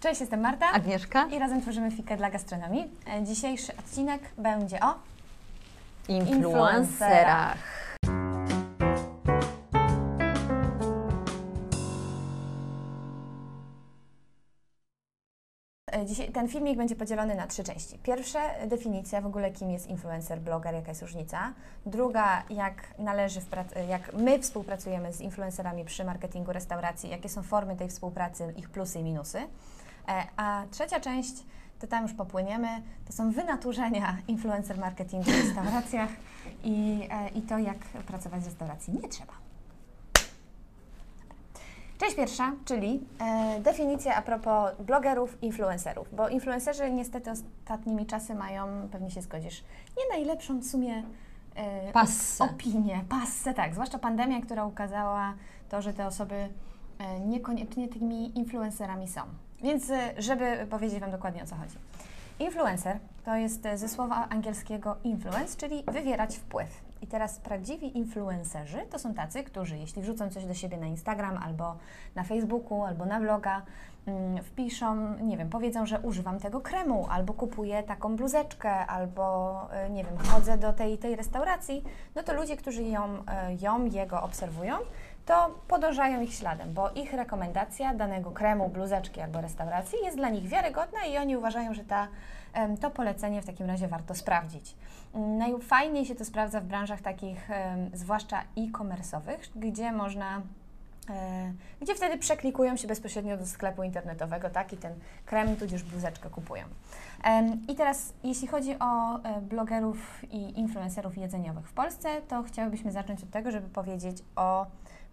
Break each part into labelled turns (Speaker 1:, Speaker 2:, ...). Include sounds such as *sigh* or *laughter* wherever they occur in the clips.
Speaker 1: Cześć, jestem Marta.
Speaker 2: Agnieszka.
Speaker 1: I razem tworzymy Fikę dla gastronomii. E, Dzisiejszy odcinek będzie o
Speaker 2: Influencerach.
Speaker 1: E, Dzisiaj, ten filmik będzie podzielony na trzy części. Pierwsza definicja w ogóle, kim jest influencer, bloger, jaka jest różnica. Druga, jak należy, wprac- jak my współpracujemy z influencerami przy marketingu restauracji, jakie są formy tej współpracy, ich plusy i minusy. E, A trzecia część, to tam już popłyniemy, to są wynaturzenia influencer marketingu w restauracjach i, e, i to, jak pracować w restauracji nie trzeba. Część pierwsza, czyli e, definicja a propos blogerów, influencerów, bo influencerzy niestety ostatnimi czasy mają, pewnie się zgodzisz, nie najlepszą w sumie e,
Speaker 2: Passę.
Speaker 1: opinię, passę, tak, zwłaszcza pandemia, która ukazała to, że te osoby e, niekoniecznie tymi influencerami są. Więc e, żeby powiedzieć Wam dokładnie o co chodzi. Influencer to jest e, ze słowa angielskiego influence, czyli wywierać wpływ. I teraz prawdziwi influencerzy to są tacy, którzy jeśli wrzucą coś do siebie na Instagram albo na Facebooku, albo na vloga, mm, wpiszą, nie wiem, powiedzą, że używam tego kremu, albo kupuję taką bluzeczkę, albo y, nie wiem, chodzę do tej tej restauracji, no to ludzie, którzy ją, y, ją jego obserwują, to podążają ich śladem, bo ich rekomendacja danego kremu, bluzeczki albo restauracji jest dla nich wiarygodna i oni uważają, że ta, to polecenie w takim razie warto sprawdzić. Najfajniej się to sprawdza w branżach takich, zwłaszcza e-commerce'owych, gdzie można e, gdzie wtedy przeklikują się bezpośrednio do sklepu internetowego, tak, i ten krem tudzież bluzeczkę kupują. I teraz, jeśli chodzi o e, blogerów i influencerów jedzeniowych w Polsce, to chciałybyśmy zacząć od tego, żeby powiedzieć o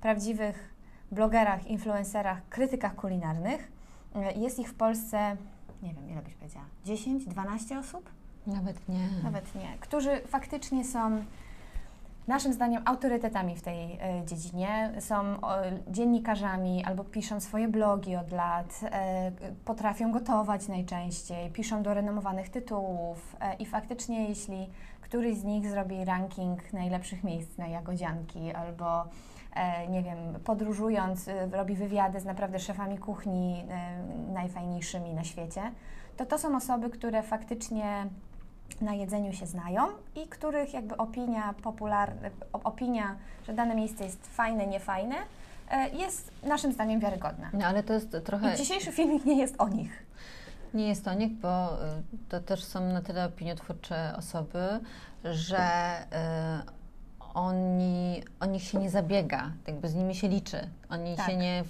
Speaker 1: prawdziwych blogerach, influencerach, krytykach kulinarnych. E, Jest ich w Polsce, nie wiem, ile byś powiedziała, 10, 12 osób?
Speaker 2: Nawet nie.
Speaker 1: Nawet nie. Którzy faktycznie są naszym zdaniem autorytetami w tej e, dziedzinie. Są dziennikarzami albo piszą swoje blogi od lat, e, potrafią gotować najczęściej, piszą do renomowanych tytułów i faktycznie jeśli któryś z nich zrobi ranking najlepszych miejsc na jagodzianki albo nie wiem, podróżując, e, robi wywiady z naprawdę szefami kuchni e, najfajniejszymi na świecie, to to są osoby, które faktycznie na jedzeniu się znają i których jakby opinia popularna, opinia, że dane miejsce jest fajne, niefajne, e, jest naszym zdaniem wiarygodna.
Speaker 2: No ale to jest trochę.
Speaker 1: I dzisiejszy filmik nie jest o nich.
Speaker 2: Nie jest to nikt, bo y, to też są na tyle opiniotwórcze osoby, że y, oni, o nich się nie zabiega, jakby z nimi się liczy. Oni
Speaker 1: Tak.
Speaker 2: się nie,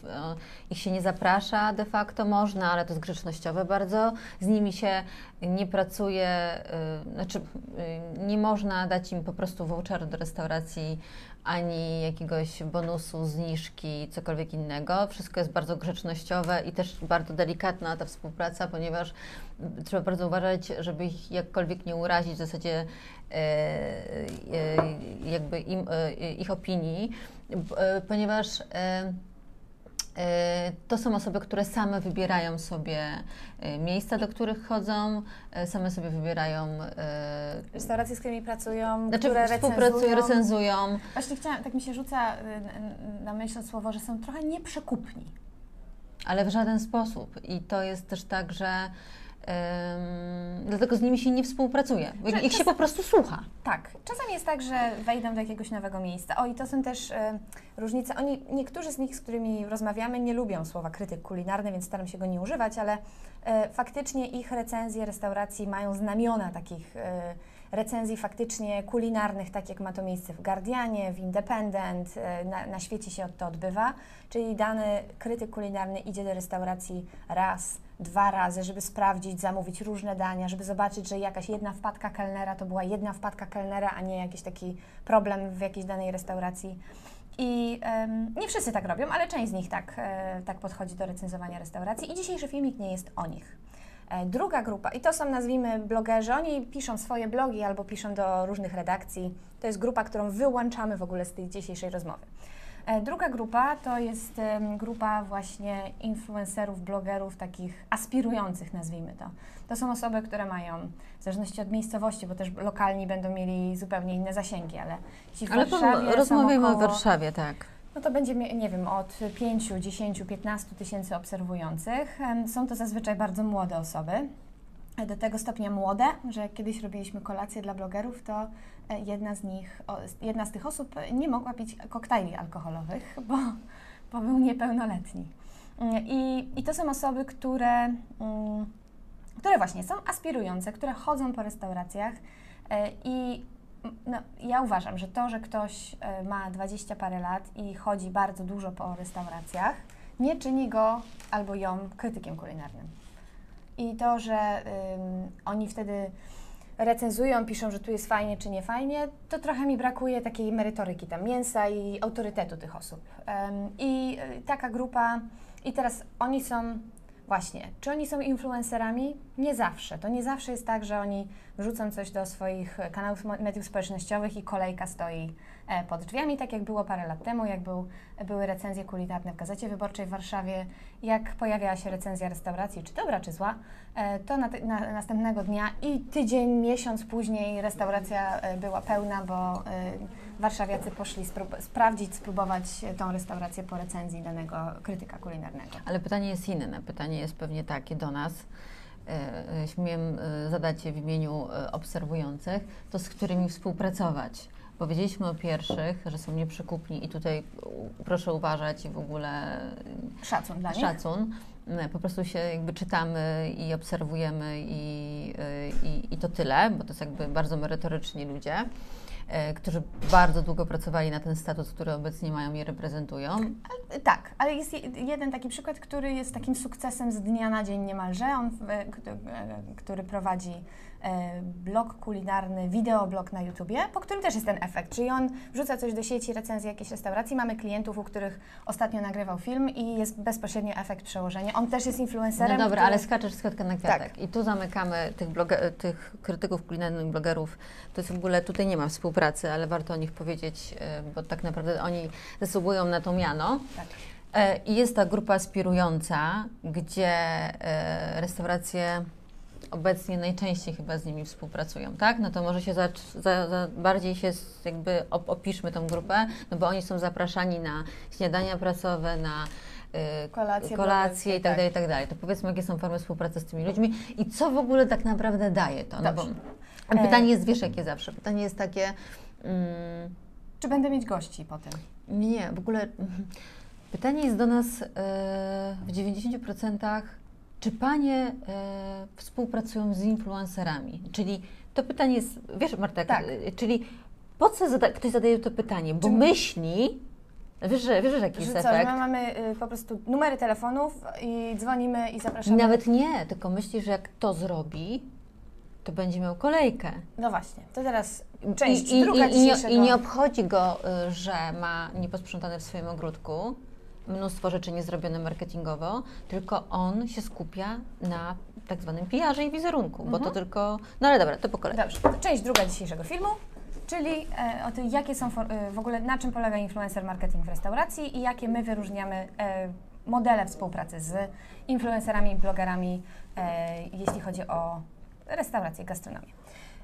Speaker 2: ich się nie zaprasza de facto, można, ale to jest grzecznościowe bardzo. Z nimi się nie pracuje, y, znaczy y, nie można dać im po prostu voucheru do restauracji ani jakiegoś bonusu, zniżki, cokolwiek innego. Wszystko jest bardzo grzecznościowe i też bardzo delikatna ta współpraca, ponieważ trzeba bardzo uważać, żeby ich jakkolwiek nie urazić w zasadzie e, e, jakby im, e, ich opinii, b- e, ponieważ e, to są osoby, które same wybierają sobie e, miejsca, do których chodzą, e, same sobie wybierają,
Speaker 1: Restauracje, z którymi pracują,
Speaker 2: znaczy
Speaker 1: które
Speaker 2: współpracują,
Speaker 1: recenzują. Właśnie chciałam, tak mi się rzuca y, na myśl słowo, że są trochę nieprzekupni.
Speaker 2: Ale w żaden sposób. I to jest też tak, że dlatego z nimi się nie współpracuje. Ich się po prostu słucha.
Speaker 1: Tak, czasami jest tak, że wejdą do jakiegoś nowego miejsca. O, i to są też e, różnice. Oni, niektórzy z nich, z którymi rozmawiamy, nie lubią słowa krytyk kulinarny, więc staram się go nie używać, ale e, faktycznie ich recenzje restauracji mają znamiona takich e, recenzji faktycznie kulinarnych, tak jak ma to miejsce w Guardianie, w Independent, e, na, na świecie się to odbywa. Czyli dany krytyk kulinarny idzie do restauracji raz, dwa razy, żeby sprawdzić, zamówić różne dania, żeby zobaczyć, że jakaś jedna wpadka kelnera to była jedna wpadka kelnera, a nie jakiś taki problem w jakiejś danej restauracji. I em, nie wszyscy tak robią, ale część z nich tak, e, tak podchodzi do recenzowania restauracji. I dzisiejszy filmik nie jest o nich. E, Druga grupa, i to są nazwijmy blogerzy, oni piszą swoje blogi albo piszą do różnych redakcji. To jest grupa, którą wyłączamy w ogóle z tej dzisiejszej rozmowy. E, Druga grupa to jest grupa właśnie influencerów, blogerów, takich aspirujących, nazwijmy to. To są osoby, które mają, w zależności od miejscowości, bo też lokalni będą mieli zupełnie inne zasięgi, ale jeśli w
Speaker 2: Ale
Speaker 1: Warszawie
Speaker 2: rozmawiamy o Warszawie, tak.
Speaker 1: No to będzie, nie wiem, od 5, 10, 15 tysięcy obserwujących. Są to zazwyczaj bardzo młode osoby. Do tego stopnia młode, że kiedyś robiliśmy kolację dla blogerów, to e, jedna z nich, jedna z tych osób e, nie mogła pić koktajli alkoholowych, *laughs* bo, bo był niepełnoletni. Mm, I, I to są osoby, które, mm, które właśnie są aspirujące, które chodzą po restauracjach e, i no, ja uważam, że to, że ktoś ma 20 parę lat i chodzi bardzo dużo po restauracjach, nie czyni go albo ją krytykiem kulinarnym. I to, że oni wtedy recenzują, piszą, że tu jest fajnie czy nie fajnie, to trochę mi brakuje takiej merytoryki tam mięsa i autorytetu tych osób. I y, taka grupa, i teraz oni są, właśnie, czy oni są influencerami? Nie zawsze. To nie zawsze jest tak, że oni wrzucą coś do swoich kanałów mediów społecznościowych i kolejka stoi pod drzwiami, tak jak było parę lat temu, jak był, były recenzje kulinarne w Gazecie Wyborczej w Warszawie, jak pojawiała się recenzja restauracji, czy dobra, czy zła, e, to na, na, następnego dnia i tydzień, miesiąc później restauracja e, była pełna, bo e, warszawiacy poszli sprób- sprawdzić, spróbować e, tą restaurację po recenzji danego krytyka kulinarnego.
Speaker 2: Ale pytanie jest inne. Pytanie jest pewnie takie do nas. E, e, Śmiem e, zadać je w imieniu e, obserwujących, to z którymi współpracować. Powiedzieliśmy o pierwszych, że są nieprzykupni i tutaj proszę uważać i w ogóle
Speaker 1: Szacun dla nich.
Speaker 2: szacun. Po prostu się jakby czytamy i obserwujemy i, i, i to tyle, bo to jest jakby bardzo merytoryczni ludzie, e, którzy bardzo długo pracowali na ten status, który obecnie mają i reprezentują.
Speaker 1: Tak, ale jest je- jeden taki przykład, który jest takim sukcesem z dnia na dzień niemalże. On, e, e, który prowadzi blog kulinarny, wideoblog na YouTubie, po którym też jest ten efekt, czyli on wrzuca coś do sieci, recenzję jakiejś restauracji. Mamy klientów, u których ostatnio nagrywał film i jest bezpośrednio efekt przełożenia. On też jest influencerem.
Speaker 2: No dobra,
Speaker 1: który...
Speaker 2: ale skaczesz z kwiatka na kwiatek.
Speaker 1: Tak.
Speaker 2: I tu zamykamy tych, bloge- tych krytyków kulinarnych, blogerów. To jest w ogóle, tutaj nie ma współpracy, ale warto o nich powiedzieć, e, bo tak naprawdę oni zasługują na to miano.
Speaker 1: Tak.
Speaker 2: E, I jest ta grupa aspirująca, gdzie e, restauracje obecnie najczęściej chyba z nimi współpracują, tak? No to może się za, za, za bardziej się jakby op, opiszmy tą grupę, no bo oni są zapraszani na śniadania prasowe, na y,
Speaker 1: Kolacje
Speaker 2: kolacje i tak
Speaker 1: tak.
Speaker 2: dalej, i tak dalej. To powiedzmy, jakie są formy współpracy z tymi ludźmi i co w ogóle tak naprawdę daje to? No bo pytanie jest, wiesz, jakie zawsze? Pytanie jest takie, mm,
Speaker 1: Czy będę mieć gości potem?
Speaker 2: nie, w ogóle mhm. pytanie jest do nas e, w 90%, czy panie e, współpracują z influencerami? Czyli to pytanie jest, wiesz Marta,
Speaker 1: Tak.
Speaker 2: czyli po co zada, ktoś zadaje to pytanie? Bo myśli, wiesz, że, wiesz, że jaki jest
Speaker 1: co,
Speaker 2: efekt?
Speaker 1: my mamy y, po prostu numery telefonów i dzwonimy i
Speaker 2: I
Speaker 1: zapraszamy.
Speaker 2: nawet nie, tylko myśli, że jak to zrobi, to będzie miał kolejkę.
Speaker 1: No właśnie, to teraz część
Speaker 2: I, i,
Speaker 1: druga
Speaker 2: i, i, nie,
Speaker 1: dzisiejszego...
Speaker 2: I nie obchodzi go, y, że ma nieposprzątane w swoim ogródku, mnóstwo rzeczy niezrobione marketingowo, tylko on się skupia na tak zwanym PR-ze i wizerunku, bo to
Speaker 1: Mhm.
Speaker 2: tylko... No ale dobra, to po kolei.
Speaker 1: Dobrze, to część druga dzisiejszego filmu, czyli e, o tym, jakie są for, e, w ogóle, na czym polega influencer marketing w restauracji i jakie my wyróżniamy e, modele współpracy z influencerami i blogerami, e, jeśli chodzi o restaurację i gastronomię.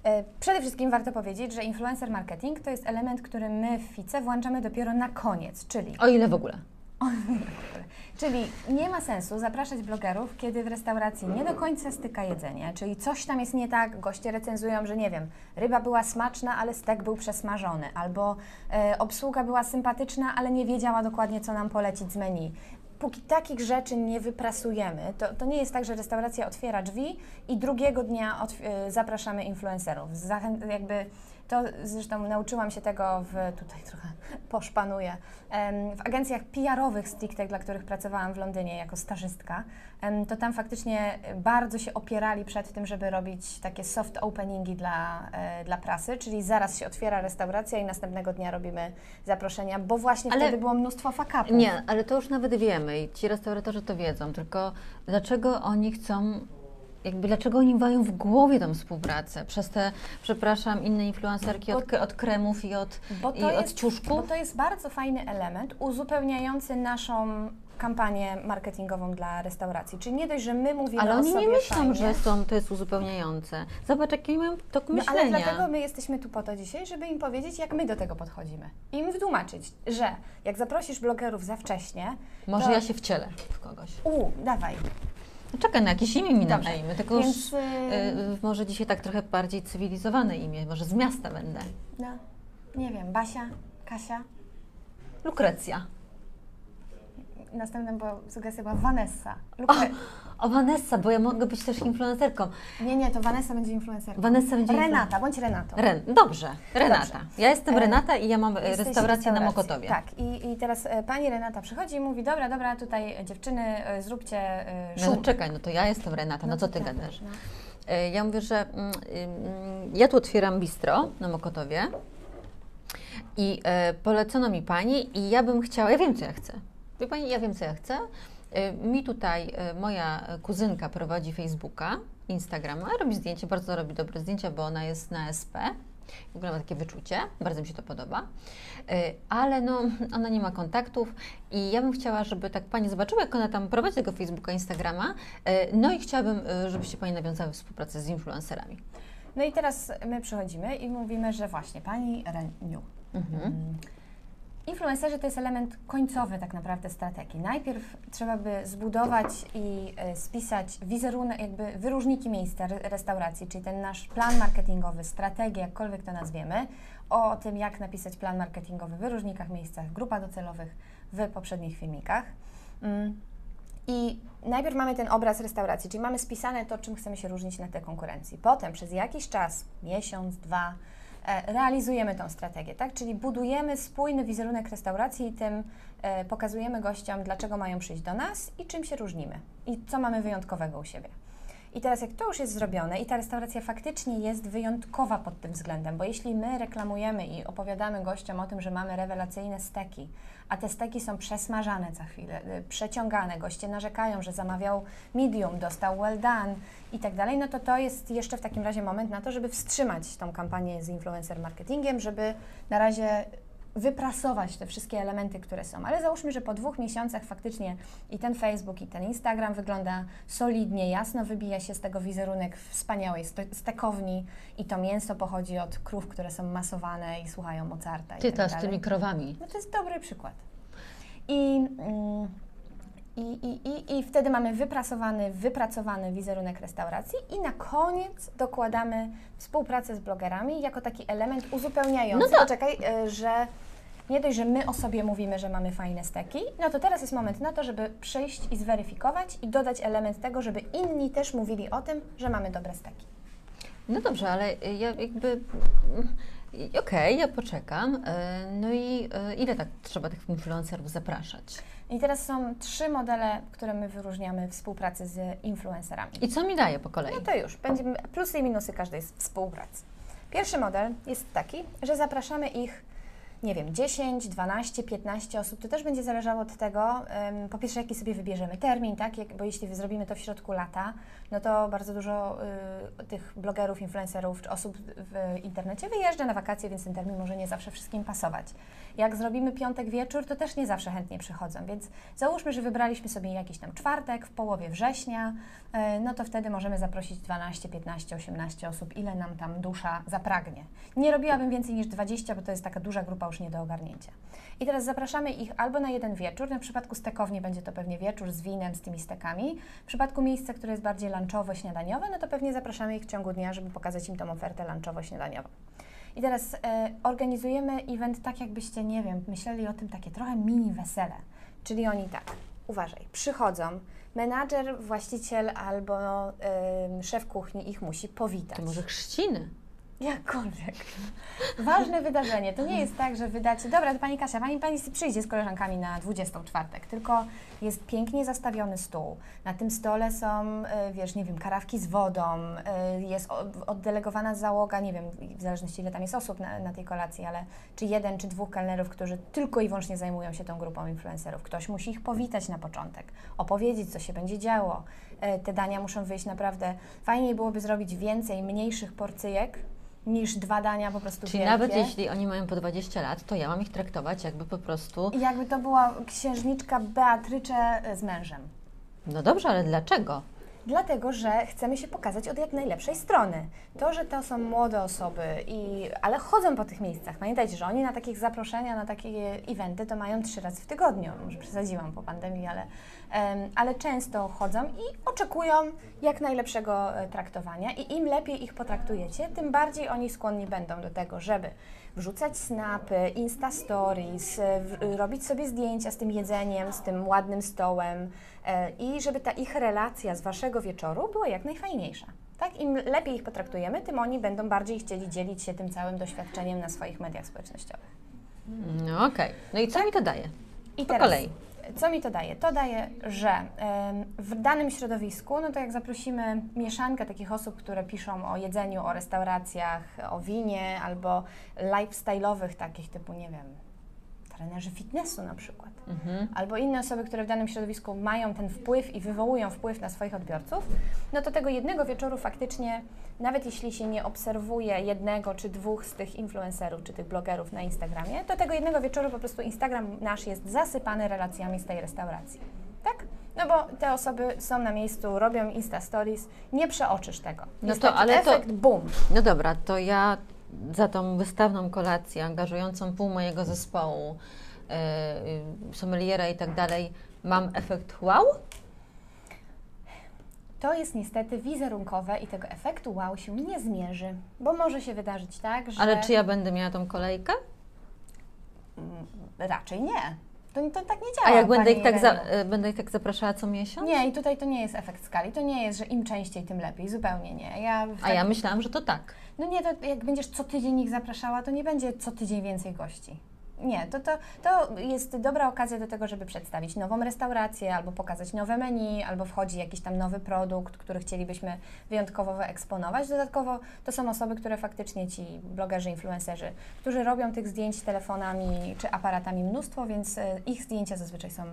Speaker 1: E, Przede wszystkim warto powiedzieć, że influencer marketing to jest element, który my w FICE włączamy dopiero na koniec, czyli
Speaker 2: O ile w ogóle. *laughs*
Speaker 1: Czyli nie ma sensu zapraszać blogerów, kiedy w restauracji nie do końca styka jedzenie, czyli coś tam jest nie tak, goście recenzują, że nie wiem, ryba była smaczna, ale stek był przesmażony, albo e, obsługa była sympatyczna, ale nie wiedziała dokładnie, co nam polecić z menu. Póki takich rzeczy nie wyprasujemy, to, to nie jest tak, że restauracja otwiera drzwi i drugiego dnia e, zapraszamy influencerów. Zachę- jakby to zresztą nauczyłam się tego w, tutaj trochę *laughs* poszpanuję, w agencjach PR-owych stricte, dla których pracowałam w Londynie jako stażystka, to tam faktycznie bardzo się opierali przed tym, żeby robić takie soft openingi dla, e, dla prasy, czyli zaraz się otwiera restauracja i następnego dnia robimy zaproszenia, bo właśnie
Speaker 2: Ale-
Speaker 1: wtedy było mnóstwo fakapów.
Speaker 2: Nie, ale to już nawet wiemy i ci restauratorzy to wiedzą, tylko dlaczego oni chcą, jakby dlaczego oni mają w głowie tą współpracę? Przez te, przepraszam, inne influencerki od, od kremów i od,
Speaker 1: Bo
Speaker 2: i od
Speaker 1: jest,
Speaker 2: ciuszków?
Speaker 1: Bo to jest bardzo fajny element uzupełniający naszą kampanię marketingową dla restauracji. Czyli nie dość, że my mówimy
Speaker 2: Ale
Speaker 1: o
Speaker 2: oni
Speaker 1: sobie
Speaker 2: nie myślą,
Speaker 1: fajnie,
Speaker 2: że są, to jest uzupełniające. Zobacz, jaki mają tok
Speaker 1: No, ale
Speaker 2: myślenia.
Speaker 1: dlatego my jesteśmy tu po to dzisiaj, żeby im powiedzieć, jak my do tego podchodzimy. I im wytłumaczyć, że jak zaprosisz blogerów za wcześnie,
Speaker 2: Może
Speaker 1: to-
Speaker 2: ja się wcielę w kogoś.
Speaker 1: u, dawaj.
Speaker 2: No czekaj, na jakieś imię mi
Speaker 1: Dobrze.
Speaker 2: nadajmy, tylko już
Speaker 1: Więc,
Speaker 2: y,
Speaker 1: y,
Speaker 2: może dzisiaj tak trochę bardziej cywilizowane imię, może z miasta będę.
Speaker 1: no, nie wiem, Basia, Kasia.
Speaker 2: Lukrecja.
Speaker 1: Następna była, sugestia była Vanessa. Lukre...
Speaker 2: O, Vanessa, bo ja mogę być też influencerką.
Speaker 1: Nie, nie, to Vanessa będzie influencerką.
Speaker 2: Vanessa będzie
Speaker 1: Renata, bądź Renatą.
Speaker 2: Ren, dobrze, Renata.
Speaker 1: Dobrze.
Speaker 2: Ja jestem
Speaker 1: E,
Speaker 2: Renata i ja mam e,
Speaker 1: Jesteś w
Speaker 2: restaurację na. Mokotowie.
Speaker 1: Tak, i, i teraz e, pani Renata przychodzi i mówi, dobra, dobra, tutaj dziewczyny, e, zróbcie e,
Speaker 2: No,
Speaker 1: szum.
Speaker 2: no czekaj, no to ja jestem Renata, no, co ty
Speaker 1: tak,
Speaker 2: gadasz?
Speaker 1: no.
Speaker 2: E, Ja mówię, że mm, ym, ja tu otwieram bistro na Mokotowie i e, polecono mi pani i ja bym chciała, ja wiem co ja chcę. Wie pani, ja wiem co ja chcę. E, mi tutaj e, moja kuzynka prowadzi Facebooka, Instagrama, robi zdjęcia, bardzo robi dobre zdjęcia, bo ona jest na SP. W ogóle ma takie wyczucie, bardzo mi się to podoba. E, Ale no, *laughs* ona nie ma kontaktów i ja bym chciała, żeby tak Pani zobaczyła, jak ona tam prowadzi tego Facebooka, Instagrama. No i chciałabym, żebyście Pani nawiązały współpracę z influencerami.
Speaker 1: No i teraz my przychodzimy i mówimy, że właśnie pani Reniu.
Speaker 2: Mhm.
Speaker 1: Influencerzy to jest element końcowy tak naprawdę strategii. Najpierw trzeba by zbudować i e, spisać wizerunek, jakby wyróżniki miejsca, re- restauracji, czyli ten nasz plan marketingowy, strategię, jakkolwiek to nazwiemy, o tym jak napisać plan marketingowy w wyróżnikach miejscach, grupach docelowych w poprzednich filmikach. Mm. I najpierw mamy ten obraz restauracji, czyli mamy spisane to, czym chcemy się różnić na tej konkurencji. Potem przez jakiś czas, miesiąc, dwa, realizujemy tą strategię, tak? Czyli budujemy spójny wizerunek restauracji i tym e, pokazujemy gościom, dlaczego mają przyjść do nas i czym się różnimy i co mamy wyjątkowego u siebie. I teraz, jak to już jest zrobione i ta restauracja faktycznie jest wyjątkowa pod tym względem, bo jeśli my reklamujemy i opowiadamy gościom o tym, że mamy rewelacyjne steki, a te steki są przesmażane za chwilę, y, przeciągane, goście narzekają, że zamawiał medium, dostał well done i tak dalej, no to to jest jeszcze w takim razie moment na to, żeby wstrzymać tą kampanię z influencer marketingiem, żeby na razie wyprasować te wszystkie elementy, które są. Ale załóżmy, że po dwóch miesiącach faktycznie i ten Facebook, i ten Instagram wygląda solidnie, jasno wybija się z tego wizerunek wspaniałej stekowni i to mięso pochodzi od krów, które są masowane i słuchają Mozarta. i
Speaker 2: Ty
Speaker 1: tak
Speaker 2: ta z tymi krowami.
Speaker 1: No to jest dobry przykład. I, mm, i, i, i, I wtedy mamy wyprasowany, wypracowany wizerunek restauracji i na koniec dokładamy współpracę z blogerami jako taki element uzupełniający.
Speaker 2: No tak.
Speaker 1: Poczekaj, y, że nie dość, że my o sobie mówimy, że mamy fajne steki, no to teraz jest moment na to, żeby przyjść i zweryfikować i dodać element tego, żeby inni też mówili o tym, że mamy dobre steki.
Speaker 2: No dobrze, ale ja jakby. Okej, ja poczekam. E, No i e, ile tak trzeba tych influencerów zapraszać?
Speaker 1: I teraz są trzy modele, które my wyróżniamy współpracy z influencerami.
Speaker 2: I co mi daje po kolei?
Speaker 1: No to już, będziemy plusy i minusy każdej z współpracy. Pierwszy model jest taki, że zapraszamy ich, nie wiem, 10, 12, 15 osób. To też będzie zależało od tego, po pierwsze, jaki sobie wybierzemy termin, tak? Bo jeśli zrobimy to w środku lata, no to bardzo dużo y, tych blogerów, influencerów czy osób w internecie wyjeżdża na wakacje, więc ten termin może nie zawsze wszystkim pasować. Jak zrobimy piątek wieczór, to też nie zawsze chętnie przychodzą, więc załóżmy, że wybraliśmy sobie jakiś tam czwartek w połowie września, e, no to wtedy możemy zaprosić 12, 15, 18 osób, ile nam tam dusza zapragnie. Nie robiłabym więcej niż 20, bo to jest taka duża grupa już nie do ogarnięcia. I teraz zapraszamy ich albo na jeden wieczór, na przypadku stekowni będzie to pewnie wieczór z winem, z tymi stekami. W przypadku miejsca, które jest bardziej lunchowo-śniadaniowe, no to pewnie zapraszamy ich w ciągu dnia, żeby pokazać im tą ofertę lunchowo-śniadaniową. I teraz e, organizujemy event tak, jakbyście, nie wiem, myśleli o tym takie trochę mini wesele. Czyli oni tak, uważaj, przychodzą, menadżer, właściciel albo em, szef kuchni ich musi powitać.
Speaker 2: To może chrzciny?
Speaker 1: Jakkolwiek. Ważne wydarzenie. To nie jest tak, że wydacie, dobra, to Pani Kasia, Pani, pani przyjdzie z koleżankami na 20 czwartek, tylko jest pięknie zastawiony stół. Na tym stole są, y, wiesz, nie wiem, karawki z wodą, y, jest oddelegowana załoga, nie wiem, w zależności ile tam jest osób na, na tej kolacji, ale czy jeden, czy dwóch kelnerów, którzy tylko i wyłącznie zajmują się tą grupą influencerów. Ktoś musi ich powitać na początek, opowiedzieć, co się będzie działo. Y, Te dania muszą wyjść naprawdę, fajniej byłoby zrobić więcej mniejszych porcyjek, niż dwa dania po prostu
Speaker 2: Czyli
Speaker 1: wielkie.
Speaker 2: nawet jeśli oni mają po 20 lat, to ja mam ich traktować jakby po prostu.
Speaker 1: Jakby to była księżniczka Beatrycze z mężem.
Speaker 2: No dobrze, ale dlaczego?
Speaker 1: Dlatego, że chcemy się pokazać od jak najlepszej strony. To, że to są młode osoby, i, ale chodzą po tych miejscach. Pamiętajcie, że oni na takich zaproszenia, na takie eventy to mają trzy razy w tygodniu. Może przesadziłam po pandemii, ale, ale często chodzą i oczekują jak najlepszego e, traktowania. I im lepiej ich potraktujecie, tym bardziej oni skłonni będą do tego, żeby wrzucać snapy, insta stories, e, w- robić sobie zdjęcia z tym jedzeniem, z tym ładnym stołem e, i żeby ta ich relacja z waszego wieczoru była jak najfajniejsza. Tak? Im lepiej ich potraktujemy, tym oni będą bardziej chcieli dzielić się tym całym doświadczeniem na swoich mediach społecznościowych.
Speaker 2: No okej. No i co mi to daje?
Speaker 1: I
Speaker 2: Po kolei.
Speaker 1: Co mi to daje? To daje, że w danym środowisku, no to jak zaprosimy mieszankę takich osób, które piszą o jedzeniu, o restauracjach, o winie albo lifestyle'owych takich typu, nie wiem, trenerzy fitnessu na przykład,
Speaker 2: Mhm.
Speaker 1: albo inne osoby, które w danym środowisku mają ten wpływ i wywołują wpływ na swoich odbiorców, no to tego jednego wieczoru faktycznie, nawet jeśli się nie obserwuje jednego czy dwóch z tych influencerów czy tych blogerów na Instagramie, to tego jednego wieczoru po prostu Instagram nasz jest zasypany relacjami z tej restauracji. Tak? No bo te osoby są na miejscu, robią Insta Stories, nie przeoczysz tego.
Speaker 2: No
Speaker 1: Jest
Speaker 2: to,
Speaker 1: taki
Speaker 2: ale to-
Speaker 1: efekt boom.
Speaker 2: No dobra, to ja za tą wystawną kolację, angażującą pół mojego zespołu, yy, sommeliera i tak dalej, mam efekt wow?
Speaker 1: To jest niestety wizerunkowe i tego efektu wow się nie zmierzy, bo może się wydarzyć tak, że...
Speaker 2: Ale czy ja będę miała tą kolejkę?
Speaker 1: Mm, Raczej nie. To, to tak nie działa.
Speaker 2: A jak będę ich, tak za, y, będę ich tak zapraszała co miesiąc?
Speaker 1: Nie, i tutaj to nie jest efekt skali. To nie jest, że im częściej, tym lepiej. Zupełnie nie. Ja
Speaker 2: A ja myślałam, że to tak.
Speaker 1: No nie, to jak będziesz co tydzień ich zapraszała, to nie będzie co tydzień więcej gości. Nie, to, to, to jest dobra okazja do tego, żeby przedstawić nową restaurację, albo pokazać nowe menu, albo wchodzi jakiś tam nowy produkt, który chcielibyśmy wyjątkowo wyeksponować. Dodatkowo to są osoby, które faktycznie ci blogerzy, influencerzy, którzy robią tych zdjęć telefonami czy aparatami mnóstwo, więc e, ich zdjęcia zazwyczaj są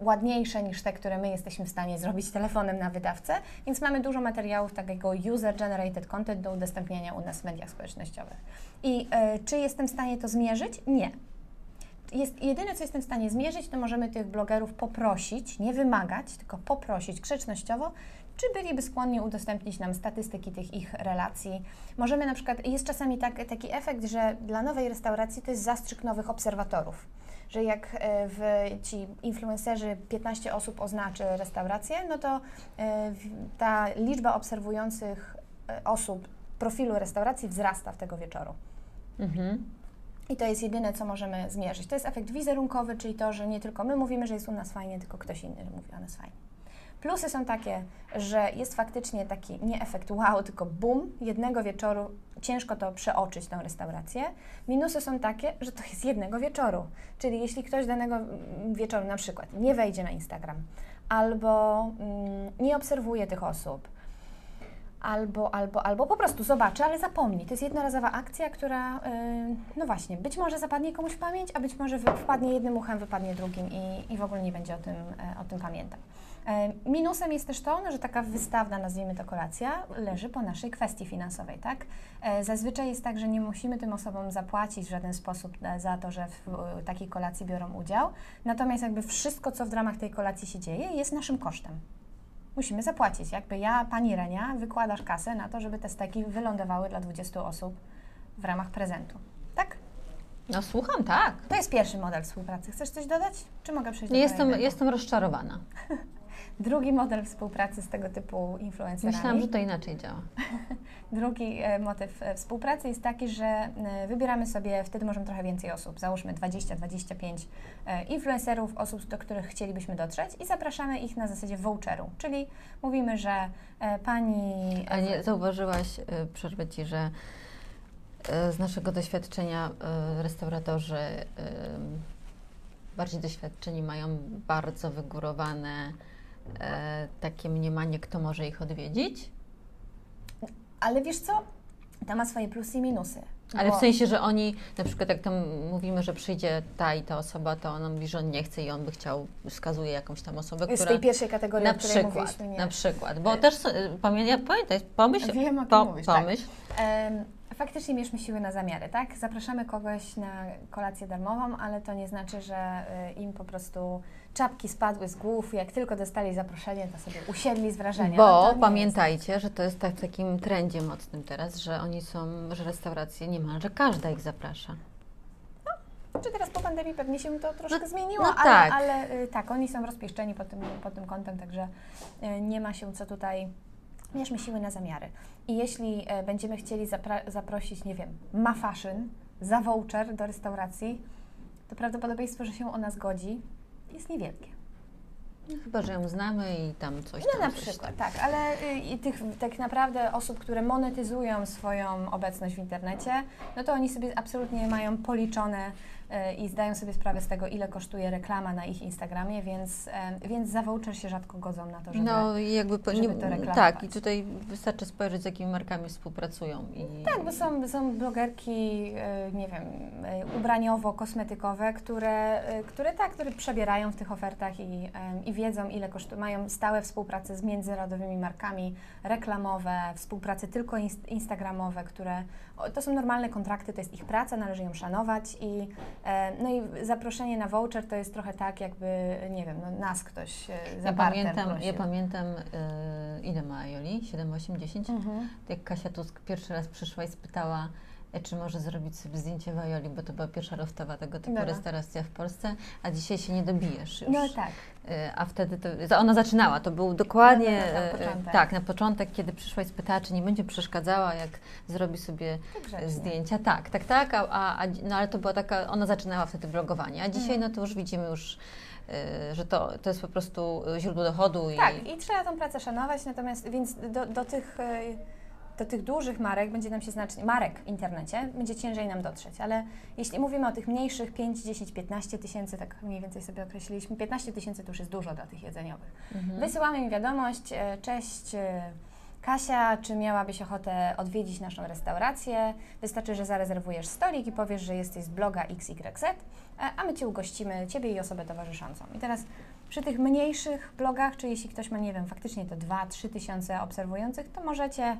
Speaker 1: ładniejsze niż te, które my jesteśmy w stanie zrobić telefonem na wydawcę, więc mamy dużo materiałów takiego user-generated content do udostępniania u nas w mediach społecznościowych. I e, czy jestem w stanie to zmierzyć? Nie. Jest, jedyne, co jestem w stanie zmierzyć, to możemy tych blogerów poprosić, nie wymagać, tylko poprosić grzecznościowo, czy byliby skłonni udostępnić nam statystyki tych ich relacji. Możemy na przykład, jest czasami tak, taki efekt, że dla nowej restauracji to jest zastrzyk nowych obserwatorów. Że jak e, w, ci influencerzy 15 osób oznaczy restaurację, no to e, ta liczba obserwujących e, osób profilu restauracji wzrasta w tego wieczoru.
Speaker 2: Mhm.
Speaker 1: I to jest jedyne, co możemy zmierzyć. To jest efekt wizerunkowy, czyli to, że nie tylko my mówimy, że jest u nas fajnie, tylko ktoś inny mówi o nas fajnie. Plusy są takie, że jest faktycznie taki nie efekt wow, tylko boom, jednego wieczoru ciężko to przeoczyć, tą restaurację. Minusy są takie, że to jest jednego wieczoru. Czyli jeśli ktoś danego wieczoru na przykład nie wejdzie na Instagram, albo mm, nie obserwuje tych osób, albo, albo, albo po prostu zobaczy, ale zapomni. To jest jednorazowa akcja, która, yy, no właśnie, być może zapadnie komuś w pamięć, a być może wpadnie jednym uchem, wypadnie drugim i, i w ogóle nie będzie o tym, e, o tym pamiętał. E, Minusem jest też to, no, że taka wystawna, nazwijmy to kolacja, leży po naszej kwestii finansowej, tak? E, Zazwyczaj jest tak, że nie musimy tym osobom zapłacić w żaden sposób za to, że w takiej kolacji biorą udział. Natomiast jakby wszystko, co w ramach tej kolacji się dzieje, jest naszym kosztem musimy zapłacić. Jakby ja, pani Renia, wykładasz kasę na to, żeby te steki wylądowały dla 20 osób w ramach prezentu. Tak?
Speaker 2: No słucham, tak.
Speaker 1: To jest pierwszy model współpracy. Chcesz coś dodać? Czy mogę przejść do
Speaker 2: Jestem,
Speaker 1: kolejnego?
Speaker 2: jestem rozczarowana. *laughs*
Speaker 1: Drugi model współpracy z tego typu influencerami.
Speaker 2: Myślałam, że to inaczej działa. *laughs*
Speaker 1: Drugi e, motyw e, współpracy jest taki, że e, wybieramy sobie, wtedy możemy trochę więcej osób, załóżmy 20-25 e, influencerów, osób, do których chcielibyśmy dotrzeć i zapraszamy ich na zasadzie voucheru, czyli mówimy, że pani...
Speaker 2: A nie zauważyłaś, przerwę Ci, że z naszego doświadczenia restauratorzy bardziej doświadczeni mają bardzo wygórowane takie mniemanie, kto może ich odwiedzić.
Speaker 1: Ale wiesz co? To ma swoje plusy i minusy.
Speaker 2: Ale
Speaker 1: bo-
Speaker 2: w sensie, że oni, na przykład jak tam mówimy, że przyjdzie ta i ta osoba, to on mówi, że on nie chce i on by chciał, wskazuje jakąś tam osobę,
Speaker 1: Z
Speaker 2: która...
Speaker 1: tej pierwszej kategorii,
Speaker 2: Na
Speaker 1: o której
Speaker 2: przykład,
Speaker 1: mówiliśmy, nie.
Speaker 2: na przykład, bo
Speaker 1: E,
Speaker 2: też pamię- pamiętaj, pomyśl,
Speaker 1: Wiem, o
Speaker 2: po,
Speaker 1: mówisz, tak.
Speaker 2: pomyśl,
Speaker 1: Em, faktycznie mierzmy siły na zamiary, tak? Zapraszamy kogoś na kolację darmową, ale to nie znaczy, że y, im po prostu czapki spadły z głów, jak tylko dostali zaproszenie, to sobie usiedli z wrażenia. No
Speaker 2: Bo
Speaker 1: nie
Speaker 2: pamiętajcie, że to jest tak w takim trendzie mocnym teraz, że oni są, że restauracje niemalże każda ich zaprasza.
Speaker 1: Jest. Czy teraz po pandemii pewnie się to troszkę
Speaker 2: No-
Speaker 1: zmieniło,
Speaker 2: no
Speaker 1: ale,
Speaker 2: tak.
Speaker 1: ale y, tak, oni są rozpieszczeni pod tym, pod tym kątem, także y, nie ma się co tutaj mierzmy siły na zamiary. I jeśli e, będziemy chcieli zaprosić, nie wiem, ma fashion za voucher do restauracji, to prawdopodobieństwo, że się ona zgodzi, jest niewielkie.
Speaker 2: No, chyba, że ją znamy i tam coś
Speaker 1: No
Speaker 2: tam.
Speaker 1: na
Speaker 2: coś
Speaker 1: przykład,
Speaker 2: tam.
Speaker 1: tak, ale y, i tych tak naprawdę osób, które monetyzują swoją obecność w internecie, no to oni sobie absolutnie mają policzone i zdają sobie sprawę z tego, ile kosztuje reklama na ich Instagramie, więc, em, więc za voucher się rzadko godzą na to, żeby...
Speaker 2: No jakby po,
Speaker 1: żeby to reklamować.
Speaker 2: tak, i tutaj wystarczy spojrzeć, z jakimi markami współpracują. I,
Speaker 1: Tak, bo są, są blogerki, y, nie wiem, ubraniowo-kosmetykowe, które, które tak, które przebierają w tych ofertach i, i wiedzą, ile kosztuje. Mają stałe współprace z międzynarodowymi markami reklamowe, współprace tylko inst- instagramowe, które to są normalne kontrakty, to jest ich praca, należy ją szanować i e, no i zaproszenie na voucher to jest trochę tak, jakby, nie wiem, no, nas ktoś e, za
Speaker 2: ja pamiętam,
Speaker 1: prosił.
Speaker 2: ja pamiętam y, ile ma Joli? 7, 8, 10?
Speaker 1: Mhm.
Speaker 2: Jak Kasia Tusk pierwszy raz przyszła i spytała, e, czy może zrobić sobie zdjęcie w Ajoli, bo to była pierwsza loftowa tego typu
Speaker 1: Dobra.
Speaker 2: restauracja w Polsce, a dzisiaj się nie dobijesz już.
Speaker 1: No tak.
Speaker 2: E, A wtedy to, ona zaczynała, to był dokładnie,
Speaker 1: No, no, no,
Speaker 2: e,
Speaker 1: początek.
Speaker 2: tak, na początek, kiedy przyszła i spytała, czy nie będzie przeszkadzała, jak zrobi sobie
Speaker 1: Tak
Speaker 2: e, zdjęcia. Tak, tak, tak, a, a, no ale to była taka, ona zaczynała wtedy blogowanie, a dzisiaj
Speaker 1: Mhm.
Speaker 2: no to już widzimy już, e, że to, to jest po prostu e, źródło dochodu i
Speaker 1: Tak, i trzeba tą pracę szanować, natomiast więc do, do, tych, e, do tych dużych marek będzie nam się znacznie, marek w internecie, będzie ciężej nam dotrzeć, ale jeśli mówimy o tych mniejszych 5, 10, 15 tysięcy, tak mniej więcej sobie określiliśmy, 15 tysięcy to już jest dużo dla tych jedzeniowych.
Speaker 2: Mhm.
Speaker 1: Wysyłamy im wiadomość, e, cześć e, Kasia, czy miałabyś ochotę odwiedzić naszą restaurację? Wystarczy, że zarezerwujesz stolik i powiesz, że jesteś z bloga XYZ, e, a my Cię ugościmy, Ciebie i osobę towarzyszącą. I teraz przy tych mniejszych blogach, czy jeśli ktoś ma, nie wiem, faktycznie to 2-3 tysiące obserwujących, to możecie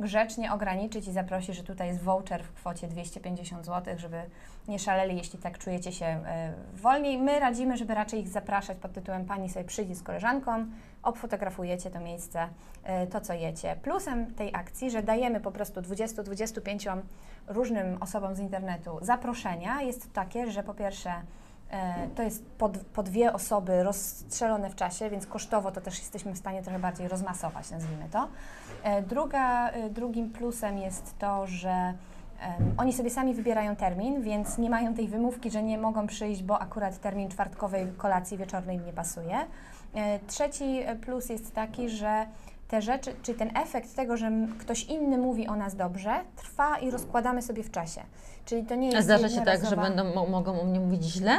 Speaker 1: grzecznie ograniczyć i zaprosić, że tutaj jest voucher w kwocie 250 zł, żeby nie szaleli, jeśli tak czujecie się e, wolniej. My radzimy, żeby raczej ich zapraszać pod tytułem Pani sobie przyjdzie z koleżanką, obfotografujecie to miejsce, e, to co jecie. Plusem tej akcji, że dajemy po prostu 20-25 różnym osobom z internetu zaproszenia jest takie, że po pierwsze to jest po, po dwie osoby rozstrzelone w czasie, więc kosztowo to też jesteśmy w stanie trochę bardziej rozmasować, nazwijmy to. E, Druga, e, drugim plusem jest to, że oni sobie sami wybierają termin, więc nie mają tej wymówki, że nie mogą przyjść, bo akurat termin czwartkowej kolacji wieczornej im nie pasuje. E, Trzeci e, plus jest taki, że te rzeczy, czy ten efekt tego, że ktoś inny mówi o nas dobrze, trwa i rozkładamy sobie w czasie. Czyli to nie jest
Speaker 2: A zdarza się tak, że będą, mo, mogą o mnie mówić źle?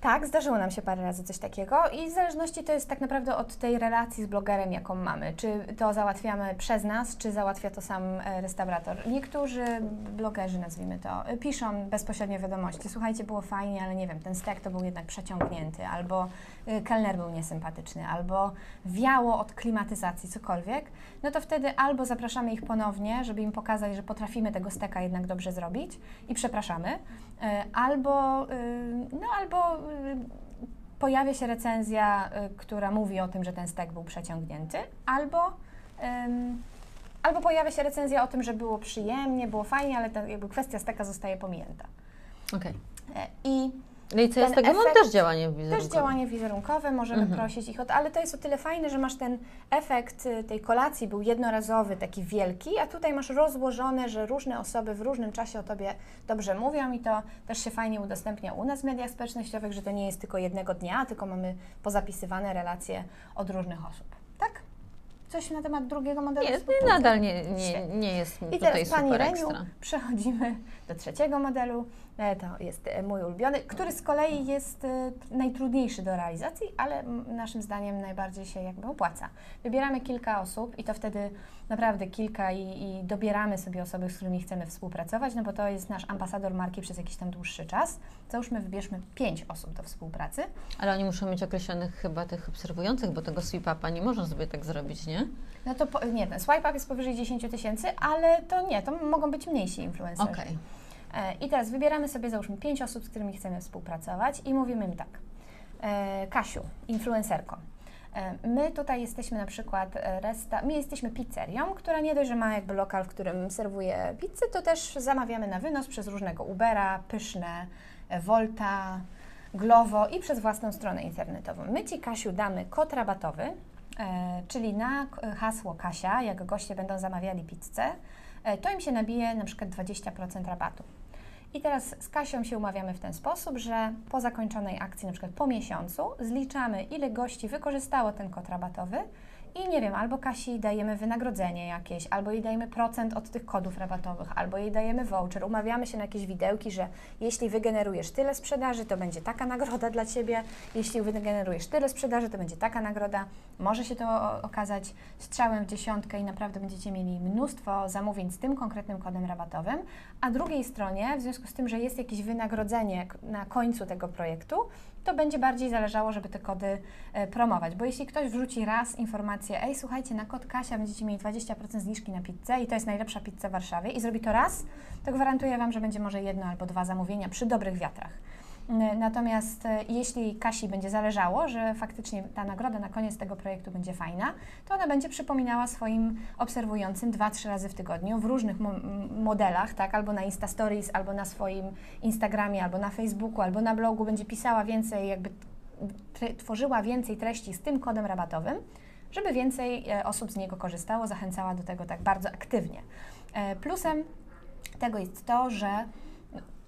Speaker 1: Tak, zdarzyło nam się parę razy coś takiego i w zależności to jest tak naprawdę od tej relacji z blogerem, jaką mamy. Czy to załatwiamy przez nas, czy załatwia to sam e, restaurator. Niektórzy blogerzy, nazwijmy to, piszą bezpośrednio wiadomości. Słuchajcie, było fajnie, ale nie wiem, ten stek to był jednak przeciągnięty, albo e, kelner był niesympatyczny, albo wiało od klimatyzacji, cokolwiek. No to wtedy albo zapraszamy ich ponownie, żeby im pokazać, że potrafimy tego steka jednak dobrze zrobić i przepraszamy, albo, y, no albo y, pojawia się recenzja, y, która mówi o tym, że ten stek był przeciągnięty, albo, albo pojawia się recenzja o tym, że było przyjemnie, było fajnie, ale ta jakby kwestia steka zostaje pominięta.
Speaker 2: Okej.
Speaker 1: E, I
Speaker 2: No i co
Speaker 1: Ten
Speaker 2: tego mam
Speaker 1: efekt-
Speaker 2: też działanie wizerunkowe.
Speaker 1: też działanie wizerunkowe, możemy
Speaker 2: Mhm.
Speaker 1: prosić ich o to, ale to jest o tyle fajne, że masz ten efekt y, tej kolacji, był jednorazowy, taki wielki, a tutaj masz rozłożone, że różne osoby w różnym czasie o Tobie dobrze mówią i to też się fajnie udostępnia u nas w mediach społecznościowych, że to nie jest tylko jednego dnia, tylko mamy pozapisywane relacje od różnych osób. Tak? Coś na temat drugiego modelu
Speaker 2: Nie, nadal nie, nie, nie jest
Speaker 1: I
Speaker 2: tutaj
Speaker 1: teraz Pani
Speaker 2: super
Speaker 1: Reniu,
Speaker 2: ekstra.
Speaker 1: przechodzimy do trzeciego modelu. E, To jest e, mój ulubiony, który z kolei jest e, najtrudniejszy do realizacji, ale naszym zdaniem najbardziej się jakby opłaca. Wybieramy kilka osób i to wtedy naprawdę kilka i, i dobieramy sobie osoby, z którymi chcemy współpracować, no bo to jest nasz ambasador marki przez jakiś tam dłuższy czas. Załóżmy, wybierzmy pięć osób do współpracy.
Speaker 2: Ale oni muszą mieć określonych chyba tych obserwujących, bo tego sweep-upa nie można sobie tak zrobić, nie?
Speaker 1: No to po, nie, ten swipe up jest powyżej 10 tysięcy, ale to nie, to mogą być mniejsi influencerzy.
Speaker 2: Okej.
Speaker 1: E, I teraz wybieramy sobie załóżmy pięć osób, z którymi chcemy współpracować i mówimy im tak. E, Kasiu, influencerko. e, My tutaj jesteśmy na przykład e, resta, my jesteśmy pizzerią, która nie dość, że ma jakby lokal, w którym serwuje pizzę, to też zamawiamy na wynos przez różnego Ubera, Pyszne, e, Volta, Glovo i przez własną stronę internetową. My Ci, Kasiu, damy kod rabatowy, e, czyli na hasło Kasia, jak goście będą zamawiali pizzę, e, to im się nabije na przykład 20% rabatu. I teraz z Kasią się umawiamy w ten sposób, że po zakończonej akcji, na przykład po miesiącu, zliczamy, ile gości wykorzystało ten kod rabatowy i nie wiem, albo Kasi dajemy wynagrodzenie jakieś, albo jej dajemy procent od tych kodów rabatowych, albo jej dajemy voucher. Umawiamy się na jakieś widełki, że jeśli wygenerujesz tyle sprzedaży, to będzie taka nagroda dla Ciebie, jeśli wygenerujesz tyle sprzedaży, to będzie taka nagroda. Może się to okazać strzałem w dziesiątkę i naprawdę będziecie mieli mnóstwo zamówień z tym konkretnym kodem rabatowym, a drugiej stronie, w związku z tym, że jest jakieś wynagrodzenie na końcu tego projektu, to będzie bardziej zależało, żeby te kody e, promować. Bo jeśli ktoś wrzuci raz informację, ej, słuchajcie, na kod Kasia będziecie mieli 20% zniżki na pizzę i to jest najlepsza pizza w Warszawie i zrobi to raz, to gwarantuję Wam, że będzie może jedno albo dwa zamówienia przy dobrych wiatrach. N- Natomiast e, jeśli Kasi będzie zależało, że faktycznie ta nagroda na koniec tego projektu będzie fajna, to ona będzie przypominała swoim obserwującym dwa, trzy razy w tygodniu w różnych modelach, tak, albo na Insta Stories, albo na swoim Instagramie, albo na Facebooku, albo na blogu, będzie pisała więcej, jakby tworzyła więcej treści z tym kodem rabatowym, żeby więcej e, osób z niego korzystało, zachęcała do tego tak bardzo aktywnie. E, Plusem tego jest to, że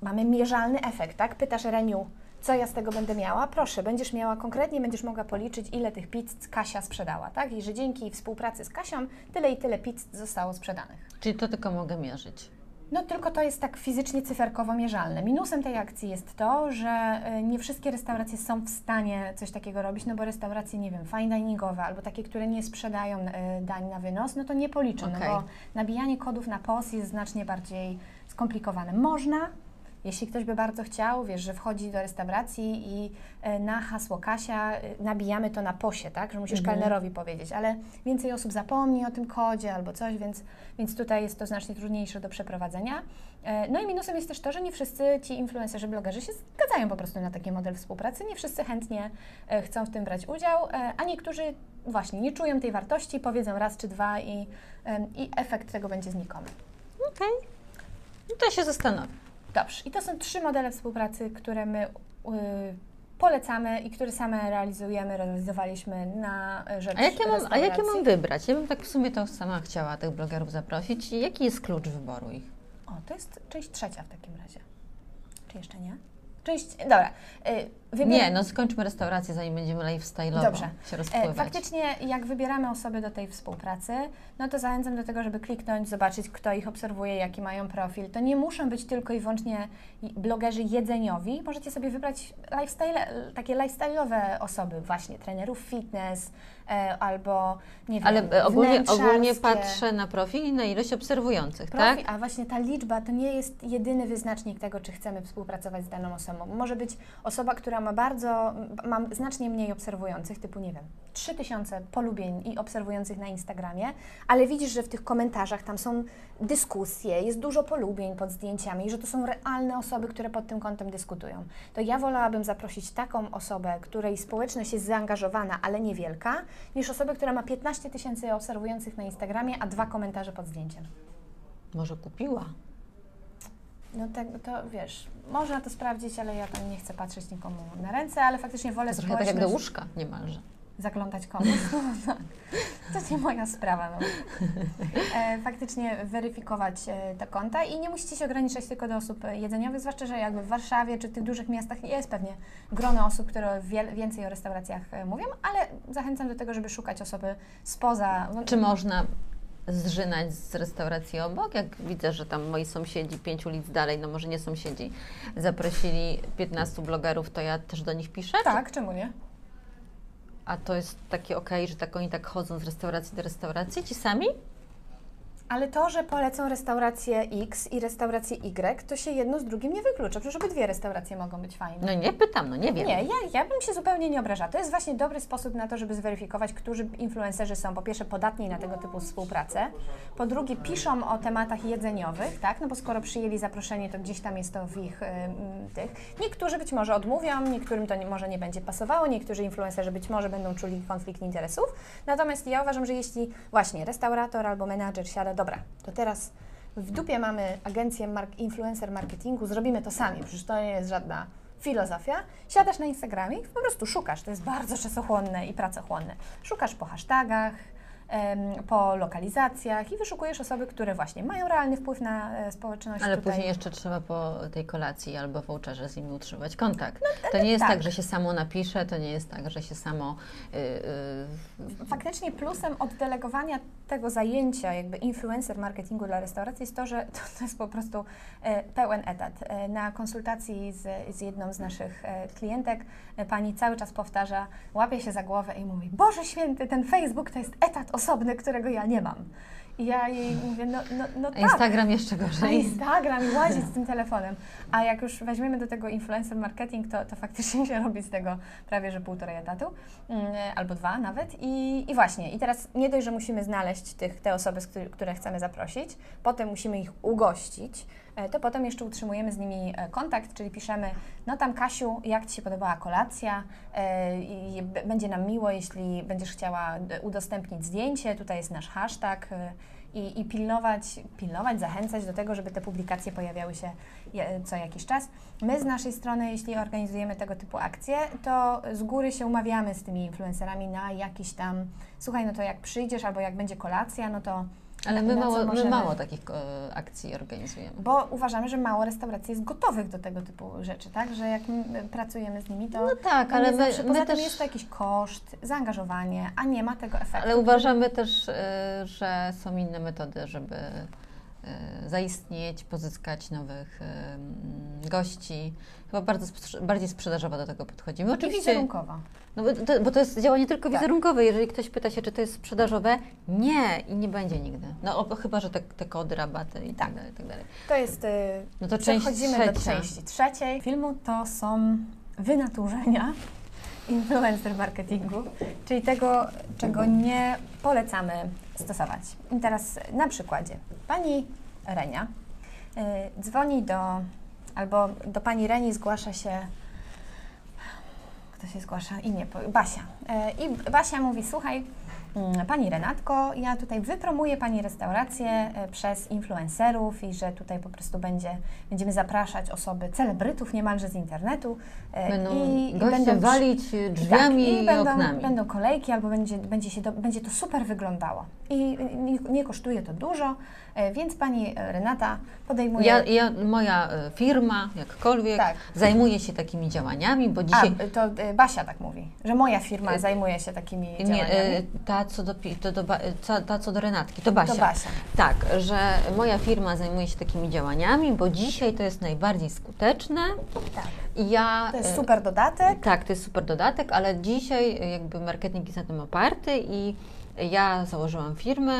Speaker 1: mamy mierzalny efekt, tak? Pytasz Reniu, co ja z tego będę miała? Proszę, będziesz miała konkretnie, będziesz mogła policzyć, ile tych pizz Kasia sprzedała, tak? I że dzięki współpracy z Kasią tyle i tyle pizz zostało sprzedanych.
Speaker 2: Czyli to tylko mogę mierzyć.
Speaker 1: No tylko to jest tak fizycznie, cyferkowo mierzalne. Minusem tej akcji jest to, że y, nie wszystkie restauracje są w stanie coś takiego robić, no bo restauracje, nie wiem, fine diningowe albo takie, które nie sprzedają y, dań na wynos, no to nie policzą,
Speaker 2: Okej.
Speaker 1: no bo nabijanie kodów na POS jest znacznie bardziej skomplikowane. Można, jeśli ktoś by bardzo chciał, wiesz, że wchodzi do restauracji i e, na hasło Kasia e, nabijamy to na posie, tak, że musisz
Speaker 2: Mhm.
Speaker 1: kelnerowi powiedzieć, ale więcej osób zapomni o tym kodzie albo coś, więc, więc tutaj jest to znacznie trudniejsze do przeprowadzenia. E, No i minusem jest też to, że nie wszyscy ci influencerzy, blogerzy się zgadzają po prostu na taki model współpracy, nie wszyscy chętnie chcą w tym brać udział, a niektórzy właśnie nie czują tej wartości, powiedzą raz czy dwa i, i efekt tego będzie znikomy.
Speaker 2: Okej. No to się zastanowię.
Speaker 1: Dobrze. I to są trzy modele współpracy, które my y, polecamy i które same realizujemy, realizowaliśmy na rzecz
Speaker 2: A jakie, mam, a jakie mam wybrać? Ja bym tak w sumie to sama chciała tych blogerów zaprosić. I jaki jest klucz wyboru ich?
Speaker 1: O, to jest część trzecia w takim razie. Czy jeszcze nie? Część, dobra. Y, wybier-
Speaker 2: Nie, no skończmy restaurację, zanim będziemy lifestyle'owo
Speaker 1: Dobrze.
Speaker 2: się
Speaker 1: E,
Speaker 2: rozpływać.
Speaker 1: Faktycznie, jak wybieramy osoby do tej współpracy, no to zachęcam do tego, żeby kliknąć, zobaczyć, kto ich obserwuje, jaki mają profil. To nie muszą być tylko i wyłącznie blogerzy jedzeniowi. Możecie sobie wybrać lifestyle, takie lifestyle'owe osoby, właśnie trenerów fitness albo nie wiem,
Speaker 2: Ale e, ogólnie, ogólnie patrzę na profil i na ilość obserwujących, tak?
Speaker 1: Profil, a właśnie ta liczba to nie jest jedyny wyznacznik tego, czy chcemy współpracować z daną osobą. Może być osoba, która ma bardzo, ma znacznie mniej obserwujących, typu nie wiem, 3000 polubień i obserwujących na Instagramie, ale widzisz, że w tych komentarzach tam są dyskusje, jest dużo polubień pod zdjęciami, że to są realne osoby, które pod tym kątem dyskutują. To ja wolałabym zaprosić taką osobę, której społeczność jest zaangażowana, ale niewielka, niż osobę, która ma 15 tysięcy obserwujących na Instagramie, a dwa komentarze pod zdjęciem.
Speaker 2: Może kupiła.
Speaker 1: No tak, to wiesz, można to sprawdzić, ale ja tam nie chcę patrzeć nikomu na ręce, ale faktycznie wolę
Speaker 2: trochę tak jak do
Speaker 1: społeczność
Speaker 2: łóżka niemalże.
Speaker 1: Zaglądać komuś. *laughs* No. To nie moja sprawa. No. E, faktycznie weryfikować e, te konta i nie musicie się ograniczać tylko do osób e, jedzeniowych, zwłaszcza, że jakby w Warszawie czy tych dużych miastach jest pewnie grono osób, które wiel, więcej o restauracjach e, mówią, ale zachęcam do tego, żeby szukać osoby spoza. no,
Speaker 2: Czy można zżynać z restauracji obok? Jak widzę, że tam moi sąsiedzi pięć ulic dalej, no może nie sąsiedzi, zaprosili 15 blogerów, to ja też do nich piszę?
Speaker 1: Tak, czemu nie?
Speaker 2: A to jest takie okej, że tak oni tak chodzą z restauracji do restauracji, ci sami?
Speaker 1: Ale to, że polecą restaurację X i restaurację Y, to się jedno z drugim nie wyklucza. Przecież obydwie restauracje mogą być fajne.
Speaker 2: No nie pytam, no nie wiem.
Speaker 1: Nie, ja, ja bym się zupełnie nie obrażała. To jest właśnie dobry sposób na to, żeby zweryfikować, którzy influencerzy są po pierwsze podatni na tego typu współpracę, po drugie piszą o tematach jedzeniowych, tak? No bo skoro przyjęli zaproszenie, to gdzieś tam jest to w ich tych. Niektórzy być może odmówią, niektórym to nie, może nie będzie pasowało, niektórzy influencerzy być może będą czuli konflikt interesów. Natomiast ja uważam, że jeśli właśnie restaurator albo menadżer siada, dobra, to teraz w dupie mamy agencję influencer marketingu, zrobimy to sami, przecież to nie jest żadna filozofia. Siadasz na Instagramie i po prostu szukasz, to jest bardzo czasochłonne i pracochłonne. Szukasz po hashtagach, po lokalizacjach i wyszukujesz osoby, które właśnie mają realny wpływ na e, społeczność.
Speaker 2: Ale
Speaker 1: tutaj.
Speaker 2: później jeszcze trzeba po tej kolacji albo voucherze z nimi utrzymywać kontakt. No, to nie jest tak. tak. że się samo napisze, to nie jest tak, że się samo...
Speaker 1: Yy, yy. Faktycznie plusem oddelegowania tego zajęcia, jakby influencer marketingu dla restauracji jest to, że to, to jest po prostu e, pełen etat. E, na konsultacji z, z jedną z naszych e, klientek pani cały czas powtarza, łapie się za głowę i mówi, Boże Święty, ten Facebook to jest etat osobny, którego ja nie mam. I ja jej mówię, no, no, no tak.
Speaker 2: Instagram jeszcze gorzej.
Speaker 1: A Instagram i łazić z *laughs* tym telefonem. A jak już weźmiemy do tego influencer marketing, to, to faktycznie się robi z tego prawie, że półtorej etatu, mm, albo dwa nawet. I, I właśnie, i teraz nie dość, że musimy znaleźć tych, te osoby, które chcemy zaprosić, potem musimy ich ugościć, to potem jeszcze utrzymujemy z nimi e, kontakt, czyli piszemy, no tam Kasiu, jak Ci się podobała kolacja, e, będzie nam miło, jeśli będziesz chciała udostępnić zdjęcie, tutaj jest nasz hashtag, i, i pilnować, pilnować, zachęcać do tego, żeby te publikacje pojawiały się co jakiś czas. My z naszej strony, jeśli organizujemy tego typu akcje, to z góry się umawiamy z tymi influencerami na jakiś tam, słuchaj, no to jak przyjdziesz albo jak będzie kolacja, no to
Speaker 2: ale my, mało, możemy... my mało takich e, akcji organizujemy.
Speaker 1: Bo uważamy, że mało restauracji jest gotowych do tego typu rzeczy, tak? Że jak pracujemy z nimi, to.
Speaker 2: No tak, ale my,
Speaker 1: zawsze,
Speaker 2: my też...
Speaker 1: jest to jakiś koszt, zaangażowanie, a nie ma tego efektu.
Speaker 2: Ale uważamy też, y, że są inne metody, żeby zaistnieć, pozyskać nowych gości. Chyba bardzo bardziej sprzedażowo do tego podchodzimy.
Speaker 1: Oczywiście. Wizerunkowa.
Speaker 2: No bo to, bo to jest działanie tylko tak. wizerunkowe. Jeżeli ktoś pyta się, czy to jest sprzedażowe, nie i nie będzie nigdy. No o, chyba, że te, te kody, rabaty i tak, tak dalej, tak dalej.
Speaker 1: To jest. Yy, no to część Przechodzimy trzecia. do części trzeciej filmu. To są wynaturzenia *laughs* influencer marketingu, czyli tego, czego nie polecamy stosować. I teraz na przykładzie. Pani Renia yy, dzwoni do, albo do pani Reni zgłasza się kto się zgłasza? I nie, Basia. E, I Basia mówi, słuchaj, mm, Pani Renatko, ja tutaj wypromuję Pani restaurację e, przez influencerów i że tutaj po prostu będzie, będziemy zapraszać osoby, celebrytów niemalże z internetu.
Speaker 2: E, będą i, goście będą walić drzwiami tak, i, i
Speaker 1: będą,
Speaker 2: oknami.
Speaker 1: będą kolejki albo będzie, będzie, się do, będzie to super wyglądało. I nie, kosztuje to dużo, E, więc pani e, Renata podejmuje.
Speaker 2: Ja, ja, moja e, firma, jakkolwiek, tak. zajmuje się takimi działaniami, bo dzisiaj.
Speaker 1: A, to Basia tak mówi, że moja firma zajmuje się takimi nie, działaniami.
Speaker 2: Ta co, do, to do, ta co do Renatki, to Basia.
Speaker 1: To Basia.
Speaker 2: Tak, że moja firma zajmuje się takimi działaniami, bo dzisiaj to jest najbardziej skuteczne.
Speaker 1: Tak. Ja, to jest super dodatek.
Speaker 2: Tak, to jest super dodatek, ale dzisiaj jakby marketing jest na tym oparty i ja założyłam firmę,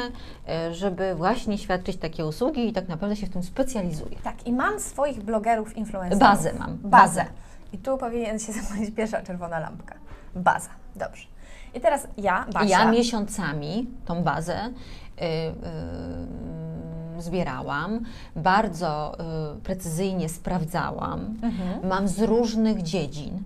Speaker 2: e, żeby właśnie świadczyć takie usługi i tak naprawdę się w tym specjalizuję.
Speaker 1: Tak, i mam swoich blogerów, influencerów.
Speaker 2: Bazę mam.
Speaker 1: Bazę. Bazę. I tu powinien się *laughs* zapalić pierwsza czerwona lampka. Baza. Dobrze. I teraz ja, Basia...
Speaker 2: Ja miesiącami tą bazę yy, yy, zbierałam, bardzo yy, precyzyjnie sprawdzałam. Mhm. Mam z różnych dziedzin.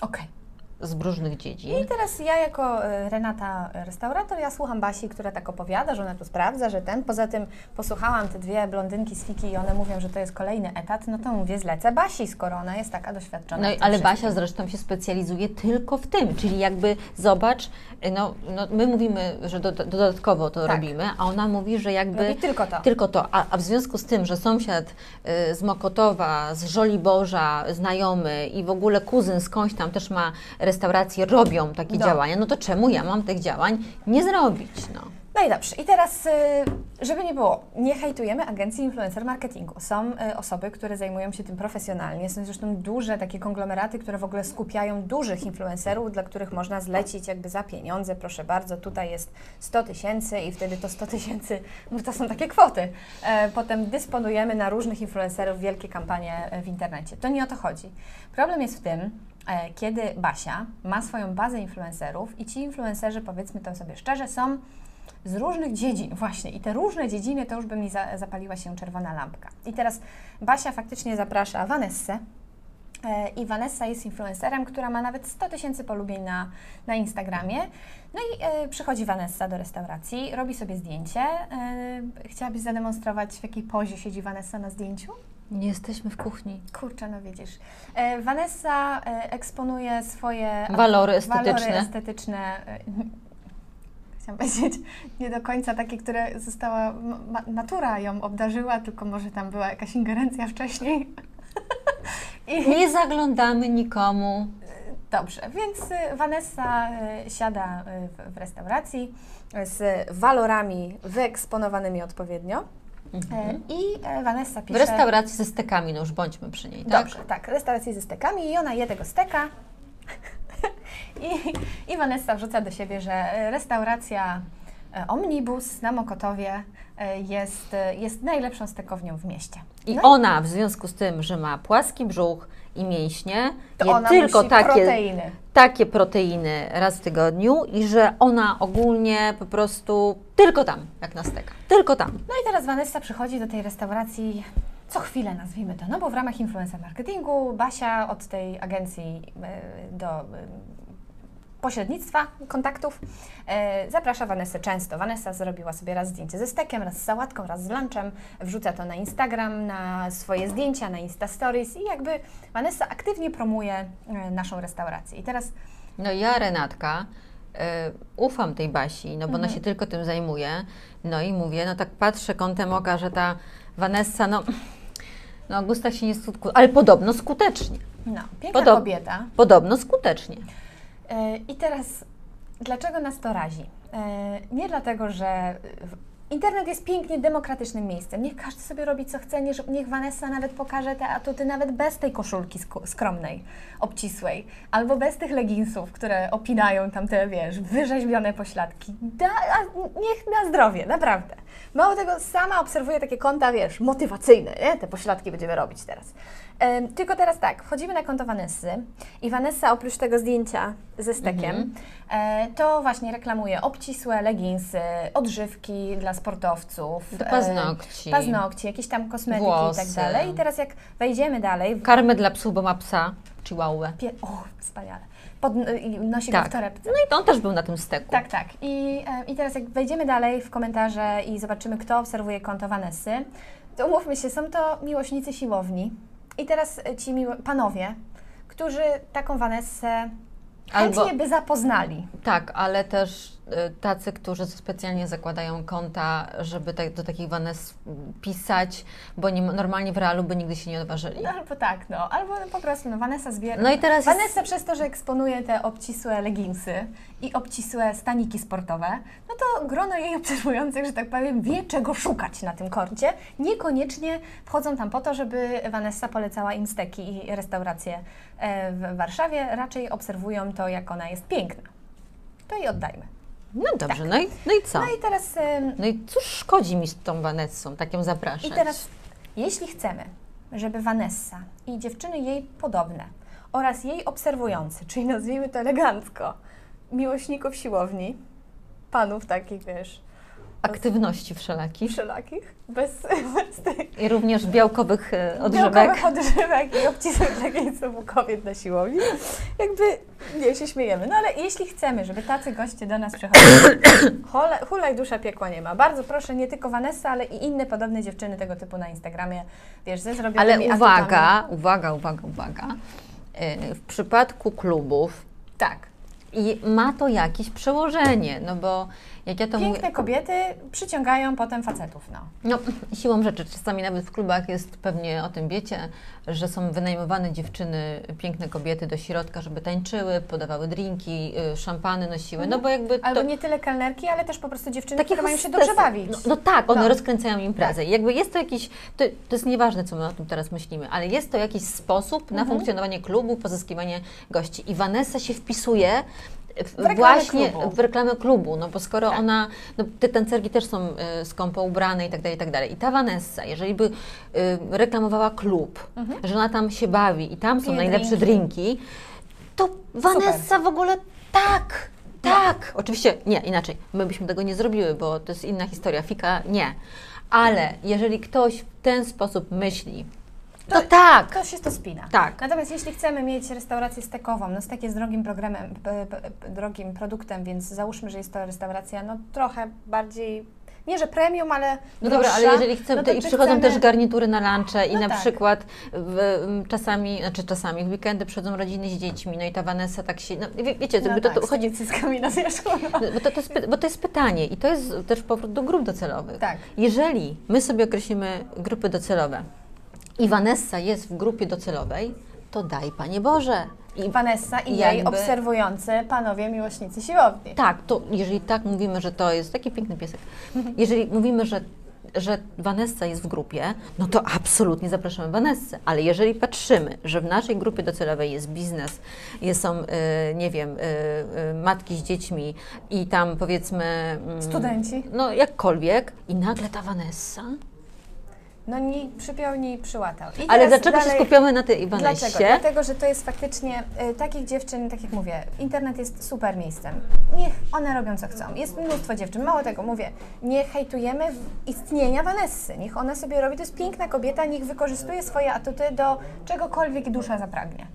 Speaker 1: Okej. Okay
Speaker 2: z różnych dziedzin.
Speaker 1: I teraz ja jako e, Renata restaurator, ja słucham Basi, która tak opowiada, że ona tu sprawdza, że ten, poza tym posłuchałam te dwie blondynki z Fiki i one mówią, że to jest kolejny etat, no to mówię, zlecę Basi, skoro ona jest taka doświadczona.
Speaker 2: No ale wszystkim. Basia zresztą się specjalizuje tylko w tym, czyli jakby zobacz, no, no my mówimy, że do, dodatkowo to tak. robimy, a ona mówi, że jakby...
Speaker 1: Robi tylko to.
Speaker 2: Tylko to, a, a w związku z tym, że sąsiad y, z Mokotowa, z Żoliborza, znajomy i w ogóle kuzyn skądś tam też ma restauracje robią takie no. działania, no to czemu ja mam tych działań nie zrobić? No.
Speaker 1: No i dobrze. I teraz, y, żeby nie było, nie hejtujemy agencji influencer marketingu. Są y, osoby, które zajmują się tym profesjonalnie. Są zresztą duże takie konglomeraty, które w ogóle skupiają dużych influencerów, dla których można zlecić jakby za pieniądze. Proszę bardzo, tutaj jest 100 tysięcy i wtedy to 100 tysięcy, no to są takie kwoty. E, Potem dysponujemy na różnych influencerów wielkie kampanie w internecie. To nie o to chodzi. Problem jest w tym, kiedy Basia ma swoją bazę influencerów i ci influencerzy, powiedzmy to sobie szczerze, są z różnych dziedzin, właśnie. I te różne dziedziny to już by mi za, zapaliła się czerwona lampka. I teraz Basia faktycznie zaprasza Vanessę. E, I Vanessa jest influencerem, która ma nawet 100 tysięcy polubień na, na Instagramie. No i e, przychodzi Vanessa do restauracji, robi sobie zdjęcie. E, chciałabyś zademonstrować, w jakiej pozie siedzi Vanessa na zdjęciu?
Speaker 2: Nie jesteśmy w kuchni.
Speaker 1: Kurczę, no widzisz. E, Vanessa e, eksponuje swoje
Speaker 2: Walory estetyczne.
Speaker 1: Walory estetyczne. e, *laughs* Chciałam powiedzieć, nie do końca takie, które została, ma, natura ją obdarzyła, tylko może tam była jakaś ingerencja wcześniej. *laughs* I,
Speaker 2: Nie zaglądamy nikomu.
Speaker 1: Dobrze, więc y, Vanessa y, siada y, w, w restauracji z walorami wyeksponowanymi odpowiednio. E, I e, Vanessa
Speaker 2: W
Speaker 1: pisze...
Speaker 2: restauracji ze stekami, no już bądźmy przy niej, tak?
Speaker 1: Dobrze, tak, restauracji ze stekami i ona je tego steka. *laughs* I, I Vanessa wrzuca do siebie, że e, restauracja Omnibus na Mokotowie jest, jest najlepszą stekownią w mieście.
Speaker 2: I
Speaker 1: No
Speaker 2: ona w związku z tym, że ma płaski brzuch i mięśnie,
Speaker 1: to
Speaker 2: je tylko takie,
Speaker 1: proteiny.
Speaker 2: takie proteiny raz w tygodniu i że ona ogólnie po prostu tylko tam, jak na steka. Tylko tam.
Speaker 1: No i teraz Vanessa przychodzi do tej restauracji co chwilę, nazwijmy to, no bo w ramach influencer marketingu Basia od tej agencji e, do pośrednictwa kontaktów e, zaprasza Vanessę często. Vanessa zrobiła sobie raz zdjęcie ze stekiem, raz z sałatką, raz z lunchem, wrzuca to na Instagram, na swoje zdjęcia, na Insta Stories i jakby Vanessa aktywnie promuje e, naszą restaurację. I teraz
Speaker 2: No ja, Renatka, y, ufam tej Basi, no bo ona
Speaker 1: Mhm.
Speaker 2: się tylko tym zajmuje. No i mówię, no tak patrzę kątem oka, że ta Vanessa, no, no Augusta się nie skutkuje, ale podobno skutecznie.
Speaker 1: no, piękna
Speaker 2: Podob-
Speaker 1: kobieta.
Speaker 2: Podobno skutecznie.
Speaker 1: E, I teraz, dlaczego nas to razi? E, Nie dlatego, że internet jest pięknie demokratycznym miejscem. Niech każdy sobie robi co chce, niech, Vanessa nawet pokaże te atuty nawet bez tej koszulki sk- skromnej, obcisłej, albo bez tych leginsów, które opinają tam te, wiesz, wyrzeźbione pośladki. Da, niech na zdrowie, naprawdę. Mało tego, sama obserwuję takie konta, wiesz, motywacyjne, nie? Te pośladki będziemy robić teraz. Tylko teraz tak, wchodzimy na konto Vanessy i Vanessa oprócz tego zdjęcia ze stekiem, e, to właśnie reklamuje obcisłe leginsy, odżywki dla sportowców,
Speaker 2: Do
Speaker 1: e,
Speaker 2: paznokci.
Speaker 1: paznokci, jakieś tam kosmetyki i tak
Speaker 2: Włosy.
Speaker 1: dalej. I teraz jak wejdziemy dalej, w
Speaker 2: Karmę dla psów, bo ma psa, chihuahua.
Speaker 1: pie- o, wspaniale, Pod, i nosi
Speaker 2: Tak.
Speaker 1: go w torebce.
Speaker 2: No i on też był na tym steku.
Speaker 1: Tak, tak. I, I teraz jak wejdziemy dalej w komentarze i zobaczymy, kto obserwuje konto Vanessy, to umówmy się, są to miłośnicy siłowni. I teraz e, ci miło- panowie, którzy taką Vanessę chętnie
Speaker 2: Albo-
Speaker 1: by zapoznali.
Speaker 2: Tak, ale też tacy, którzy specjalnie zakładają konta, żeby tak, do takich Vaness pisać, bo nie, normalnie w realu by nigdy się nie odważyli.
Speaker 1: No, albo tak, no. Albo po prostu, no, Vanessa zbiera...
Speaker 2: No i teraz jest-
Speaker 1: Vanessa przez to, że eksponuje te obcisłe leginsy i obcisłe staniki sportowe, no to grono jej obserwujących, że tak powiem, wie czego szukać na tym koncie. Niekoniecznie wchodzą tam po to, żeby Vanessa polecała im steki i restauracje e, w Warszawie. Raczej obserwują to, jak ona jest piękna. To i oddajmy.
Speaker 2: No dobrze, no, i, no i co?
Speaker 1: No i teraz em,
Speaker 2: No i cóż szkodzi mi z tą Vanessą, tak ją zapraszać?
Speaker 1: I teraz, jeśli chcemy, żeby Vanessa i dziewczyny jej podobne oraz jej obserwujący, czyli nazwijmy to elegancko, miłośników siłowni, panów takich, wiesz,
Speaker 2: Aktywności wszelakich
Speaker 1: wszelakich, bez, bez tych
Speaker 2: i również białkowych odżywek.
Speaker 1: białkowych odżywek i obcisłych leginsów u kobiet na siłowni, jakby, nie, się śmiejemy. No ale jeśli chcemy, żeby tacy goście do nas przychodzili, *coughs* hulaj dusza piekła nie ma. Bardzo proszę, nie tylko Vanessa, ale i inne podobne dziewczyny tego typu na Instagramie, wiesz, ze zrobionymi
Speaker 2: Ale
Speaker 1: atutami.
Speaker 2: uwaga, uwaga, uwaga, uwaga. E, W przypadku klubów
Speaker 1: Tak.
Speaker 2: i ma to jakieś przełożenie, no bo Jak ja to
Speaker 1: Piękne
Speaker 2: mówię,
Speaker 1: kobiety przyciągają potem facetów, no.
Speaker 2: no, *laughs* siłą rzeczy, czasami nawet w klubach jest, pewnie o tym wiecie, że są wynajmowane dziewczyny, piękne kobiety do środka, żeby tańczyły, podawały drinki, y, szampany nosiły, no bo jakby
Speaker 1: Albo
Speaker 2: to...
Speaker 1: nie tyle kelnerki, ale też po prostu dziewczyny,
Speaker 2: Takie
Speaker 1: które mają się dobrze bawić.
Speaker 2: No, no tak, one
Speaker 1: No.
Speaker 2: rozkręcają imprezę. I jakby jest to jakiś, to, to jest nieważne, co my o tym teraz myślimy, ale jest to jakiś sposób na
Speaker 1: Mhm.
Speaker 2: funkcjonowanie klubu, pozyskiwanie gości. I Vanessa się wpisuje w, właśnie
Speaker 1: klubu.
Speaker 2: w reklamę klubu, no bo skoro
Speaker 1: Tak.
Speaker 2: ona, no te tancerki też są y, skąpo ubrane i tak dalej, i tak dalej. I ta Vanessa, jeżeli by y, reklamowała klub, że ona tam się bawi i tam są
Speaker 1: Pije
Speaker 2: najlepsze
Speaker 1: drinki.
Speaker 2: drinki, to Vanessa w ogóle tak, tak. Oczywiście nie, inaczej. My byśmy tego nie zrobiły, bo to jest inna historia. Fika nie. Ale jeżeli ktoś w ten sposób myśli, to,
Speaker 1: To-
Speaker 2: tak.
Speaker 1: To się to spina.
Speaker 2: Tak.
Speaker 1: Natomiast jeśli chcemy mieć restaurację stekową, no stek jest drogim programem, p, p, drogim produktem, więc załóżmy, że jest to restauracja no trochę bardziej, nie że premium, ale
Speaker 2: No dobra, ale jeżeli chcemy,
Speaker 1: no
Speaker 2: to
Speaker 1: to
Speaker 2: i przychodzą
Speaker 1: chcemy-
Speaker 2: też garnitury na lunche i
Speaker 1: No
Speaker 2: na
Speaker 1: tak.
Speaker 2: przykład w, czasami, znaczy czasami w weekendy przychodzą rodziny z dziećmi, no i ta Vanessa tak się, no wie, wiecie,
Speaker 1: no
Speaker 2: jakby
Speaker 1: tak,
Speaker 2: to, to
Speaker 1: z
Speaker 2: chodzi,
Speaker 1: cyckami na wierzchu. No.
Speaker 2: bo to, to jest, bo to jest pytanie i to jest też powrót do grup docelowych.
Speaker 1: Tak.
Speaker 2: Jeżeli my sobie określimy grupy docelowe i Vanessa jest w grupie docelowej, to daj Panie Boże. I
Speaker 1: Vanessa i jej
Speaker 2: Jakby-
Speaker 1: obserwujący panowie miłośnicy siłowni.
Speaker 2: tak, to jeżeli tak mówimy, że to jest taki piękny piesek, jeżeli mówimy, że że Vanessa jest w grupie, no to absolutnie zapraszamy Vanessę. Ale jeżeli patrzymy, że w naszej grupie docelowej jest biznes, jest, są, y, nie wiem, y, y, matki z dziećmi i tam powiedzmy... mm,
Speaker 1: Studenci.
Speaker 2: No jakkolwiek i nagle ta Vanessa...
Speaker 1: No ni przypiął, ni przyłatał. I
Speaker 2: Ale dlaczego się
Speaker 1: dalej-
Speaker 2: skupiamy na tej Vanessie?
Speaker 1: Dlaczego? Dlatego, że to jest faktycznie y, takich dziewczyn, tak jak mówię, internet jest super miejscem. Niech one robią co chcą. Jest mnóstwo dziewczyn. Mało tego, mówię, nie hejtujemy istnienia Vanessy. Niech ona sobie robi. To jest piękna kobieta, niech wykorzystuje swoje atuty do czegokolwiek dusza zapragnie.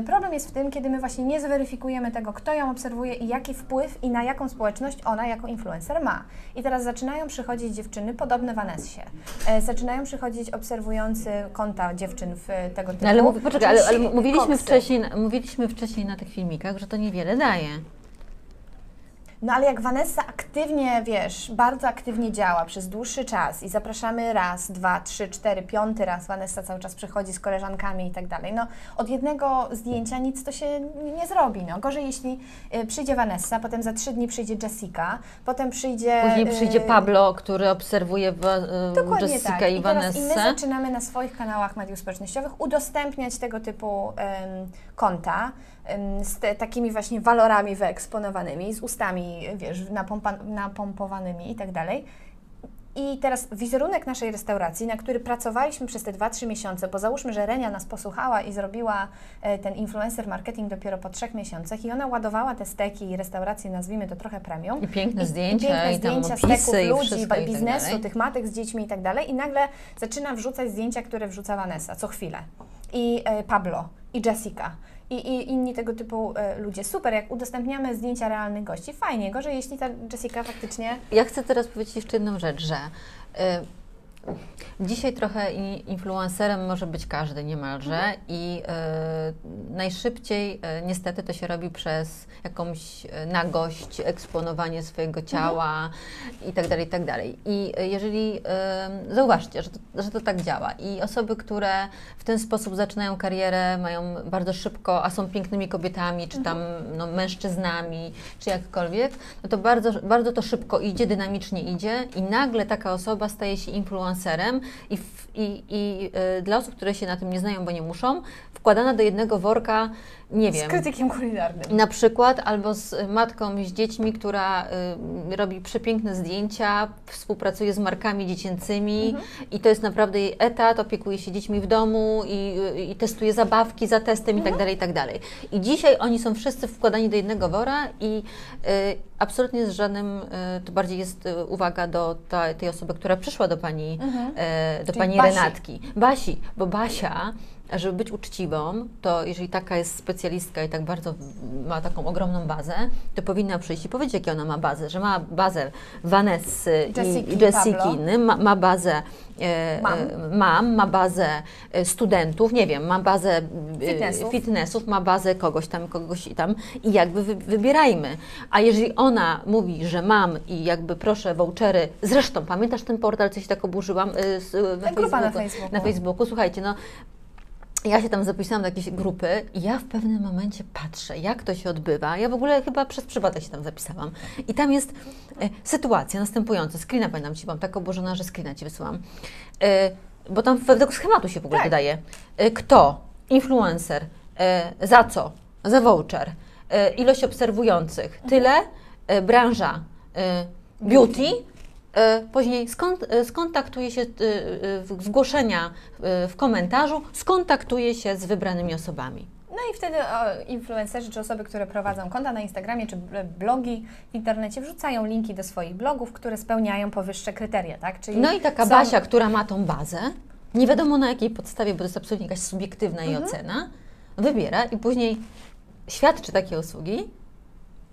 Speaker 1: Y, problem jest w tym, kiedy my właśnie nie zweryfikujemy tego, kto ją obserwuje i jaki wpływ i na jaką społeczność ona jako influencer ma. I teraz zaczynają przychodzić dziewczyny podobne Vanessie. Y, zaczynają przychodzić obserwujący konta dziewczyn w y, tego typu.
Speaker 2: No ale poczekaj, ale, ale mówiliśmy,
Speaker 1: koksy.
Speaker 2: wcześniej, mówiliśmy wcześniej na tych filmikach, że to niewiele daje.
Speaker 1: No ale jak Vanessa aktywnie, wiesz, bardzo aktywnie działa przez dłuższy czas i zapraszamy raz, dwa, trzy, cztery, piąty raz, Vanessa cały czas przychodzi z koleżankami i tak dalej, no od jednego zdjęcia nic to się nie, zrobi, no. Gorzej jeśli y, przyjdzie Vanessa, potem za trzy dni przyjdzie Jessica, potem przyjdzie...
Speaker 2: Później
Speaker 1: y,
Speaker 2: przyjdzie Pablo, który obserwuje wa- y, Jessica
Speaker 1: tak.
Speaker 2: i,
Speaker 1: I teraz i my zaczynamy na swoich kanałach mediów społecznościowych udostępniać tego typu em, konta z takimi właśnie walorami wyeksponowanymi, z ustami, wiesz, napompa, napompowanymi i tak dalej. I teraz wizerunek naszej restauracji, na który pracowaliśmy przez te 2-3 miesiące, bo załóżmy, że Renia nas posłuchała i zrobiła e, ten influencer marketing dopiero po trzech miesiącach i ona ładowała te steki i restauracje, nazwijmy to trochę premium.
Speaker 2: I piękne
Speaker 1: I-
Speaker 2: zdjęcia,
Speaker 1: piękne
Speaker 2: i
Speaker 1: zdjęcia steków
Speaker 2: i
Speaker 1: ludzi,
Speaker 2: i tak
Speaker 1: biznesu,
Speaker 2: dalej.
Speaker 1: tych matek z dziećmi i tak dalej. I nagle zaczyna wrzucać zdjęcia, które wrzuca Vanessa co chwilę. I e, Pablo, i Jessica. I, I inni tego typu e, ludzie. Super, jak udostępniamy zdjęcia realnych gości, fajnie. Gorzej, jeśli ta Jessica faktycznie
Speaker 2: Ja chcę teraz powiedzieć jeszcze jedną rzecz, że y, dzisiaj trochę influencerem może być każdy niemalże
Speaker 1: Mhm.
Speaker 2: i y, najszybciej y, niestety to się robi przez jakąś y, nagość, eksponowanie swojego ciała i tak dalej, i tak dalej. I y, jeżeli, y, zauważcie, że to, że to tak działa i osoby, które w ten sposób zaczynają karierę, mają bardzo szybko, a są pięknymi kobietami, czy tam no, mężczyznami, czy jakkolwiek, no to bardzo, bardzo to szybko idzie, dynamicznie idzie i nagle taka osoba staje się influencerem i, w, i, i y, dla osób, które się na tym nie znają, bo nie muszą, wkładana do jednego worka, nie
Speaker 1: z
Speaker 2: wiem,
Speaker 1: krytykiem kulinarnym.
Speaker 2: na przykład albo z matką z dziećmi, która y, robi przepiękne zdjęcia, współpracuje z markami dziecięcymi i to jest naprawdę jej etat, opiekuje się dziećmi w domu i, y, i testuje zabawki za testem i tak dalej, i tak dalej. I dzisiaj oni są wszyscy wkładani do jednego wora i y, absolutnie z żadnym, y, to bardziej jest y, uwaga do ta, tej osoby, która przyszła do Pani, y, do
Speaker 1: Czyli
Speaker 2: pani
Speaker 1: Basi.
Speaker 2: Renatki. Basi, bo Basia żeby być uczciwą, to jeżeli taka jest specjalistka i tak bardzo ma taką ogromną bazę, to powinna przyjść i powiedzieć, jakie ona ma bazę, że ma bazę Vanessy
Speaker 1: Jessiki,
Speaker 2: i Jessiki, ma, ma bazę e,
Speaker 1: Mam.
Speaker 2: e, mam, ma bazę e, studentów, nie wiem, ma bazę e,
Speaker 1: Fitnessów.
Speaker 2: fitnessów, ma bazę kogoś tam, kogoś i tam i jakby wy, wybierajmy. A jeżeli ona mówi, że mam i jakby proszę vouchery, zresztą pamiętasz ten portal, co się tak oburzyłam z, na,
Speaker 1: grupa na
Speaker 2: Facebooku,
Speaker 1: Facebooku.
Speaker 2: na Facebooku, słuchajcie, no ja się tam zapisałam do jakiejś grupy i ja w pewnym momencie patrzę, jak to się odbywa. Ja w ogóle chyba przez przypadek się tam zapisałam. I tam jest e, sytuacja następująca. Screena pamiętam Ci, byłam tak oburzona, że screena Ci wysyłam. E, bo tam według schematu się w ogóle
Speaker 1: Tak.
Speaker 2: wydaje. E, kto? Influencer. E, za co? Za voucher. E, ilość obserwujących. Tyle. E, branża. Beauty. E, Później e, skontaktuje się, e, zgłoszenia w komentarzu, skontaktuje się z wybranymi osobami.
Speaker 1: No i wtedy influencerzy czy osoby, które prowadzą konta na Instagramie czy bl- blogi w internecie wrzucają linki do swoich blogów, które spełniają powyższe kryteria, tak? Czyli
Speaker 2: No i taka
Speaker 1: są-
Speaker 2: Basia, która ma tą bazę, nie wiadomo na jakiej podstawie, bo to jest absolutnie jakaś subiektywna jej
Speaker 1: Mhm.
Speaker 2: ocena, wybiera i później świadczy takie usługi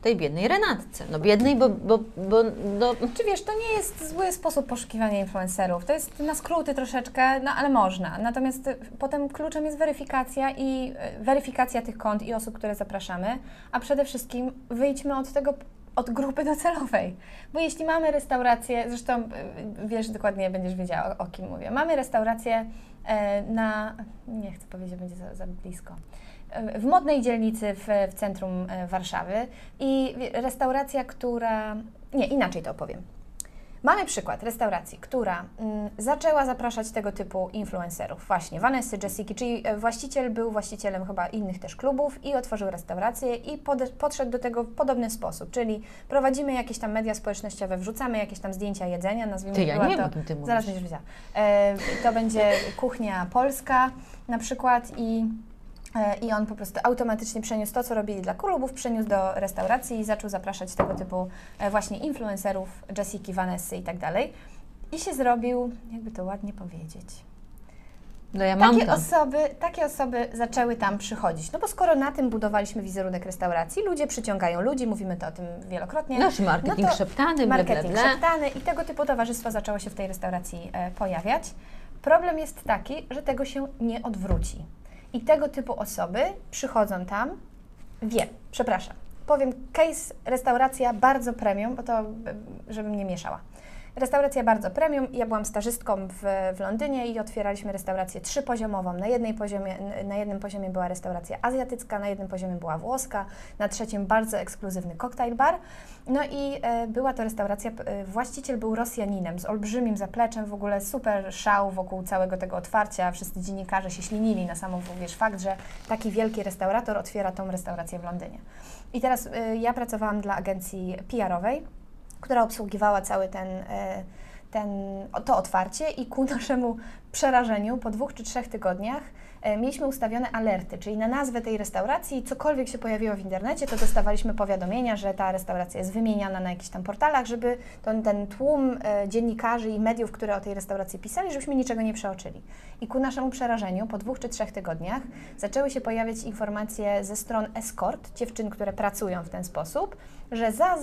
Speaker 2: tej biednej Renatce. No biednej, bo, bo, bo no,
Speaker 1: Czy wiesz, to nie jest zły sposób poszukiwania influencerów. To jest na skróty troszeczkę, no ale można. Natomiast potem kluczem jest weryfikacja i y, weryfikacja tych kont i osób, które zapraszamy, a przede wszystkim wyjdźmy od tego od grupy docelowej. Bo jeśli mamy restaurację, zresztą y, wiesz dokładnie, będziesz wiedziała o, o kim mówię. Mamy restaurację e, na, nie chcę powiedzieć, będzie za, za blisko. W modnej dzielnicy w, w centrum e, Warszawy i restauracja, która. Nie, inaczej to opowiem. Mamy przykład restauracji, która mm, zaczęła zapraszać tego typu influencerów, właśnie Vanessy, Jessiki, czyli e, właściciel był właścicielem chyba innych też klubów i otworzył restaurację i pode, podszedł do tego w podobny sposób, czyli prowadzimy jakieś tam media społecznościowe, wrzucamy jakieś tam zdjęcia jedzenia, nazwijmy
Speaker 2: ty, ja nie wiem,
Speaker 1: to,
Speaker 2: kim ty mówisz.
Speaker 1: Zaraz będziesz wiedziała. E, to będzie kuchnia polska na przykład i, i on po prostu automatycznie przeniósł to, co robili dla klubów, przeniósł do restauracji i zaczął zapraszać tego typu e, właśnie influencerów, Jessiki, Vanessy i tak dalej. I się zrobił, jakby to ładnie powiedzieć,
Speaker 2: No ja mam
Speaker 1: takie
Speaker 2: to.
Speaker 1: osoby, takie osoby zaczęły tam przychodzić. No bo skoro na tym budowaliśmy wizerunek restauracji, ludzie przyciągają ludzi, mówimy to o tym wielokrotnie.
Speaker 2: Nasz marketing
Speaker 1: no
Speaker 2: szeptany,
Speaker 1: marketing
Speaker 2: bla.
Speaker 1: szeptany i tego typu towarzystwo zaczęło się w tej restauracji e, pojawiać. Problem jest taki, że tego się nie odwróci. I tego typu osoby przychodzą tam, wiem, przepraszam, powiem case restauracja bardzo premium, bo to, żebym nie mieszała. Restauracja bardzo premium. Ja byłam stażystką w, w Londynie i otwieraliśmy restaurację trzypoziomową. Na, jednej poziomie, na jednym poziomie była restauracja azjatycka, na jednym poziomie była włoska, na trzecim bardzo ekskluzywny cocktail bar. No i e, była to restauracja, e, właściciel był Rosjaninem z olbrzymim zapleczem, w ogóle super szał wokół całego tego otwarcia. Wszyscy dziennikarze się ślinili na samą wiesz, fakt, że taki wielki restaurator otwiera tą restaurację w Londynie. I teraz e, ja pracowałam dla agencji PR-owej, która obsługiwała cały ten, e, ten, to otwarcie i ku *laughs* naszemu przerażeniu po dwóch czy trzech tygodniach e, mieliśmy ustawione alerty, czyli na nazwę tej restauracji, cokolwiek się pojawiło w internecie, to dostawaliśmy powiadomienia, że ta restauracja jest wymieniana na jakichś tam portalach, żeby ten, ten tłum e, dziennikarzy i mediów, które o tej restauracji pisali, żebyśmy niczego nie przeoczyli. I ku naszemu przerażeniu, po dwóch czy trzech tygodniach zaczęły się pojawiać informacje ze stron escort, dziewczyn, które pracują w ten sposób, że za,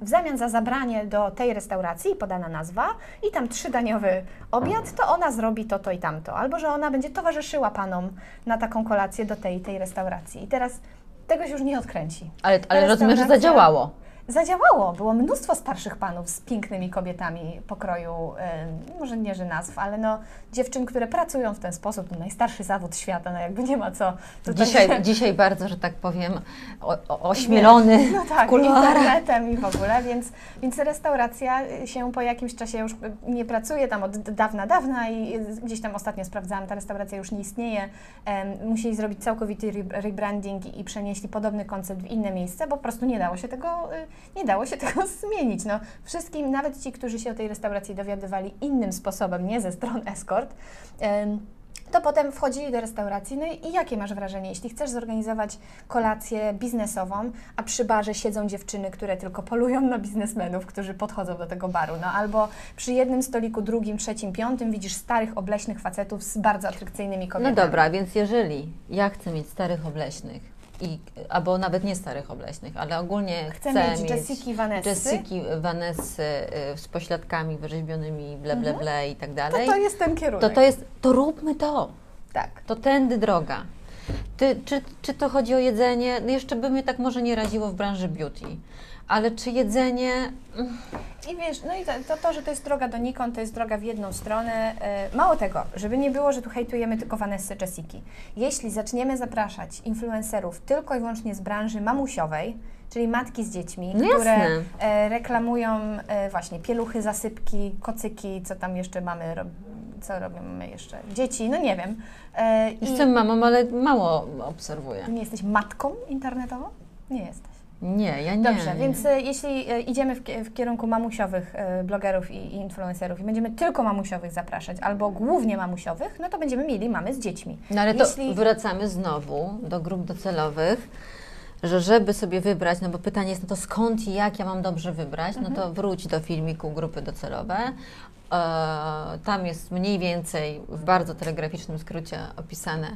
Speaker 1: w zamian za zabranie do tej restauracji, podana nazwa, i tam trzydaniowy obiad, to ona zrobi to, to i tamto. Albo że ona będzie towarzyszyła panom na taką kolację do tej, tej restauracji. I teraz tego się już nie odkręci.
Speaker 2: Ale, ale rozumiem, że zadziałało.
Speaker 1: Zadziałało. Było mnóstwo starszych panów z pięknymi kobietami pokroju, y, może nie, że nazw, ale no dziewczyn, które pracują w ten sposób. To najstarszy zawód świata, no jakby nie ma co.
Speaker 2: Dzisiaj, *laughs* dzisiaj bardzo, że tak powiem, o, o, ośmielony
Speaker 1: No tak, internetem i w ogóle, więc, więc restauracja się po jakimś czasie już nie pracuje tam od dawna, dawna i gdzieś tam ostatnio sprawdzałam, ta restauracja już nie istnieje. Musieli zrobić całkowity re- rebranding i, i przenieśli podobny koncept w inne miejsce, bo po prostu nie dało się tego, y, nie dało się *laughs* tego zmienić. No, wszystkim, nawet ci, którzy się o tej restauracji dowiadywali innym sposobem, nie ze stron escort, to potem wchodzili do restauracji. No i jakie masz wrażenie, jeśli chcesz zorganizować kolację biznesową, a przy barze siedzą dziewczyny, które tylko polują na biznesmenów, którzy podchodzą do tego baru, no albo przy jednym stoliku, drugim, trzecim, piątym widzisz starych, obleśnych facetów z bardzo atrakcyjnymi
Speaker 2: No
Speaker 1: kobietami.
Speaker 2: dobra, więc jeżeli ja chcę mieć starych obleśnych, i, albo nawet nie starych obleśnych, ale ogólnie
Speaker 1: Chcę
Speaker 2: chcę
Speaker 1: mieć Jessiki, Vanessy.
Speaker 2: Jessiki, Vanessy z pośladkami wyrzeźbionymi, ble, ble, ble i tak
Speaker 1: to,
Speaker 2: dalej,
Speaker 1: to jest ten kierunek.
Speaker 2: to to jest, to róbmy to.
Speaker 1: Tak.
Speaker 2: To tędy droga. Ty, czy, czy to chodzi o jedzenie? No jeszcze by mnie tak może nie raziło w branży beauty. Ale czy jedzenie... mm,
Speaker 1: I wiesz, no i to, to, że to jest droga donikąd, to jest droga w jedną stronę. E, mało tego, żeby nie było, że tu hejtujemy tylko Vanessy Jessiki. Jeśli zaczniemy zapraszać influencerów tylko i wyłącznie z branży mamusiowej, czyli matki z dziećmi,
Speaker 2: No
Speaker 1: które e, reklamują e, właśnie pieluchy, zasypki, kocyki, co tam jeszcze mamy, co robimy jeszcze, dzieci, no nie wiem.
Speaker 2: Jestem mamą, ale mało obserwuję.
Speaker 1: Nie jesteś matką internetową? Nie jesteś.
Speaker 2: Nie, ja nie.
Speaker 1: Dobrze, więc e, jeśli e, idziemy w, kie- w kierunku mamusiowych e, blogerów i, influencerów i będziemy tylko mamusiowych zapraszać, albo głównie mamusiowych, no to będziemy mieli mamy z dziećmi.
Speaker 2: No ale to
Speaker 1: Jeśli-
Speaker 2: wracamy znowu do grup docelowych, że żeby sobie wybrać, no bo pytanie jest, no to skąd i jak ja mam dobrze wybrać, no to wróć do filmiku grupy docelowe. E, tam jest mniej więcej w bardzo telegraficznym skrócie opisane,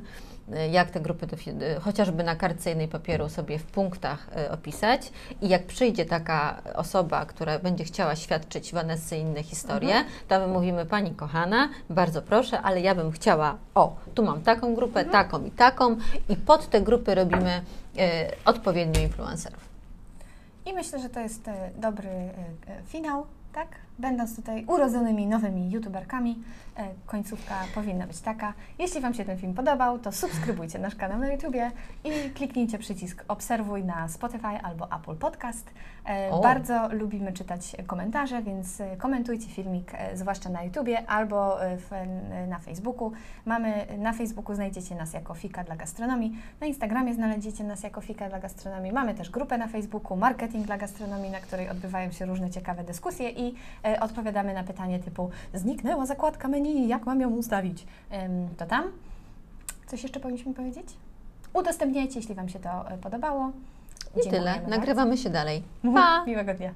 Speaker 2: jak te grupy, e, chociażby na kartce jednej papieru sobie w punktach e, opisać i jak przyjdzie taka osoba, która będzie chciała świadczyć Vanessy inne historie, to my mówimy, Pani kochana, bardzo proszę, ale ja bym chciała, o, tu mam taką grupę, taką i taką i pod te grupy robimy odpowiednio influencerów.
Speaker 1: I myślę, że to jest dobry finał, tak? Będąc tutaj urodzonymi nowymi youtuberkami, e, końcówka powinna być taka. Jeśli Wam się ten film podobał, to subskrybujcie nasz kanał na YouTubie i kliknijcie przycisk obserwuj na Spotify albo Apple Podcast. E,
Speaker 2: O.
Speaker 1: Bardzo lubimy czytać komentarze, więc e, komentujcie filmik, zwłaszcza na YouTubie albo w, na Facebooku. Mamy na Facebooku znajdziecie nas jako Fika dla Gastronomii, na Instagramie znajdziecie nas jako Fika dla Gastronomii. Mamy też grupę na Facebooku Marketing dla Gastronomii, na której odbywają się różne ciekawe dyskusje i odpowiadamy na pytanie typu zniknęła zakładka menu, jak mam ją ustawić? To tam. Coś jeszcze powinniśmy powiedzieć? Udostępniajcie, jeśli Wam się to e, podobało.
Speaker 2: I tyle.
Speaker 1: Dziękujemy
Speaker 2: Nagrywamy się dalej.
Speaker 1: bardzo. *laughs*
Speaker 2: Pa!
Speaker 1: Miłego dnia.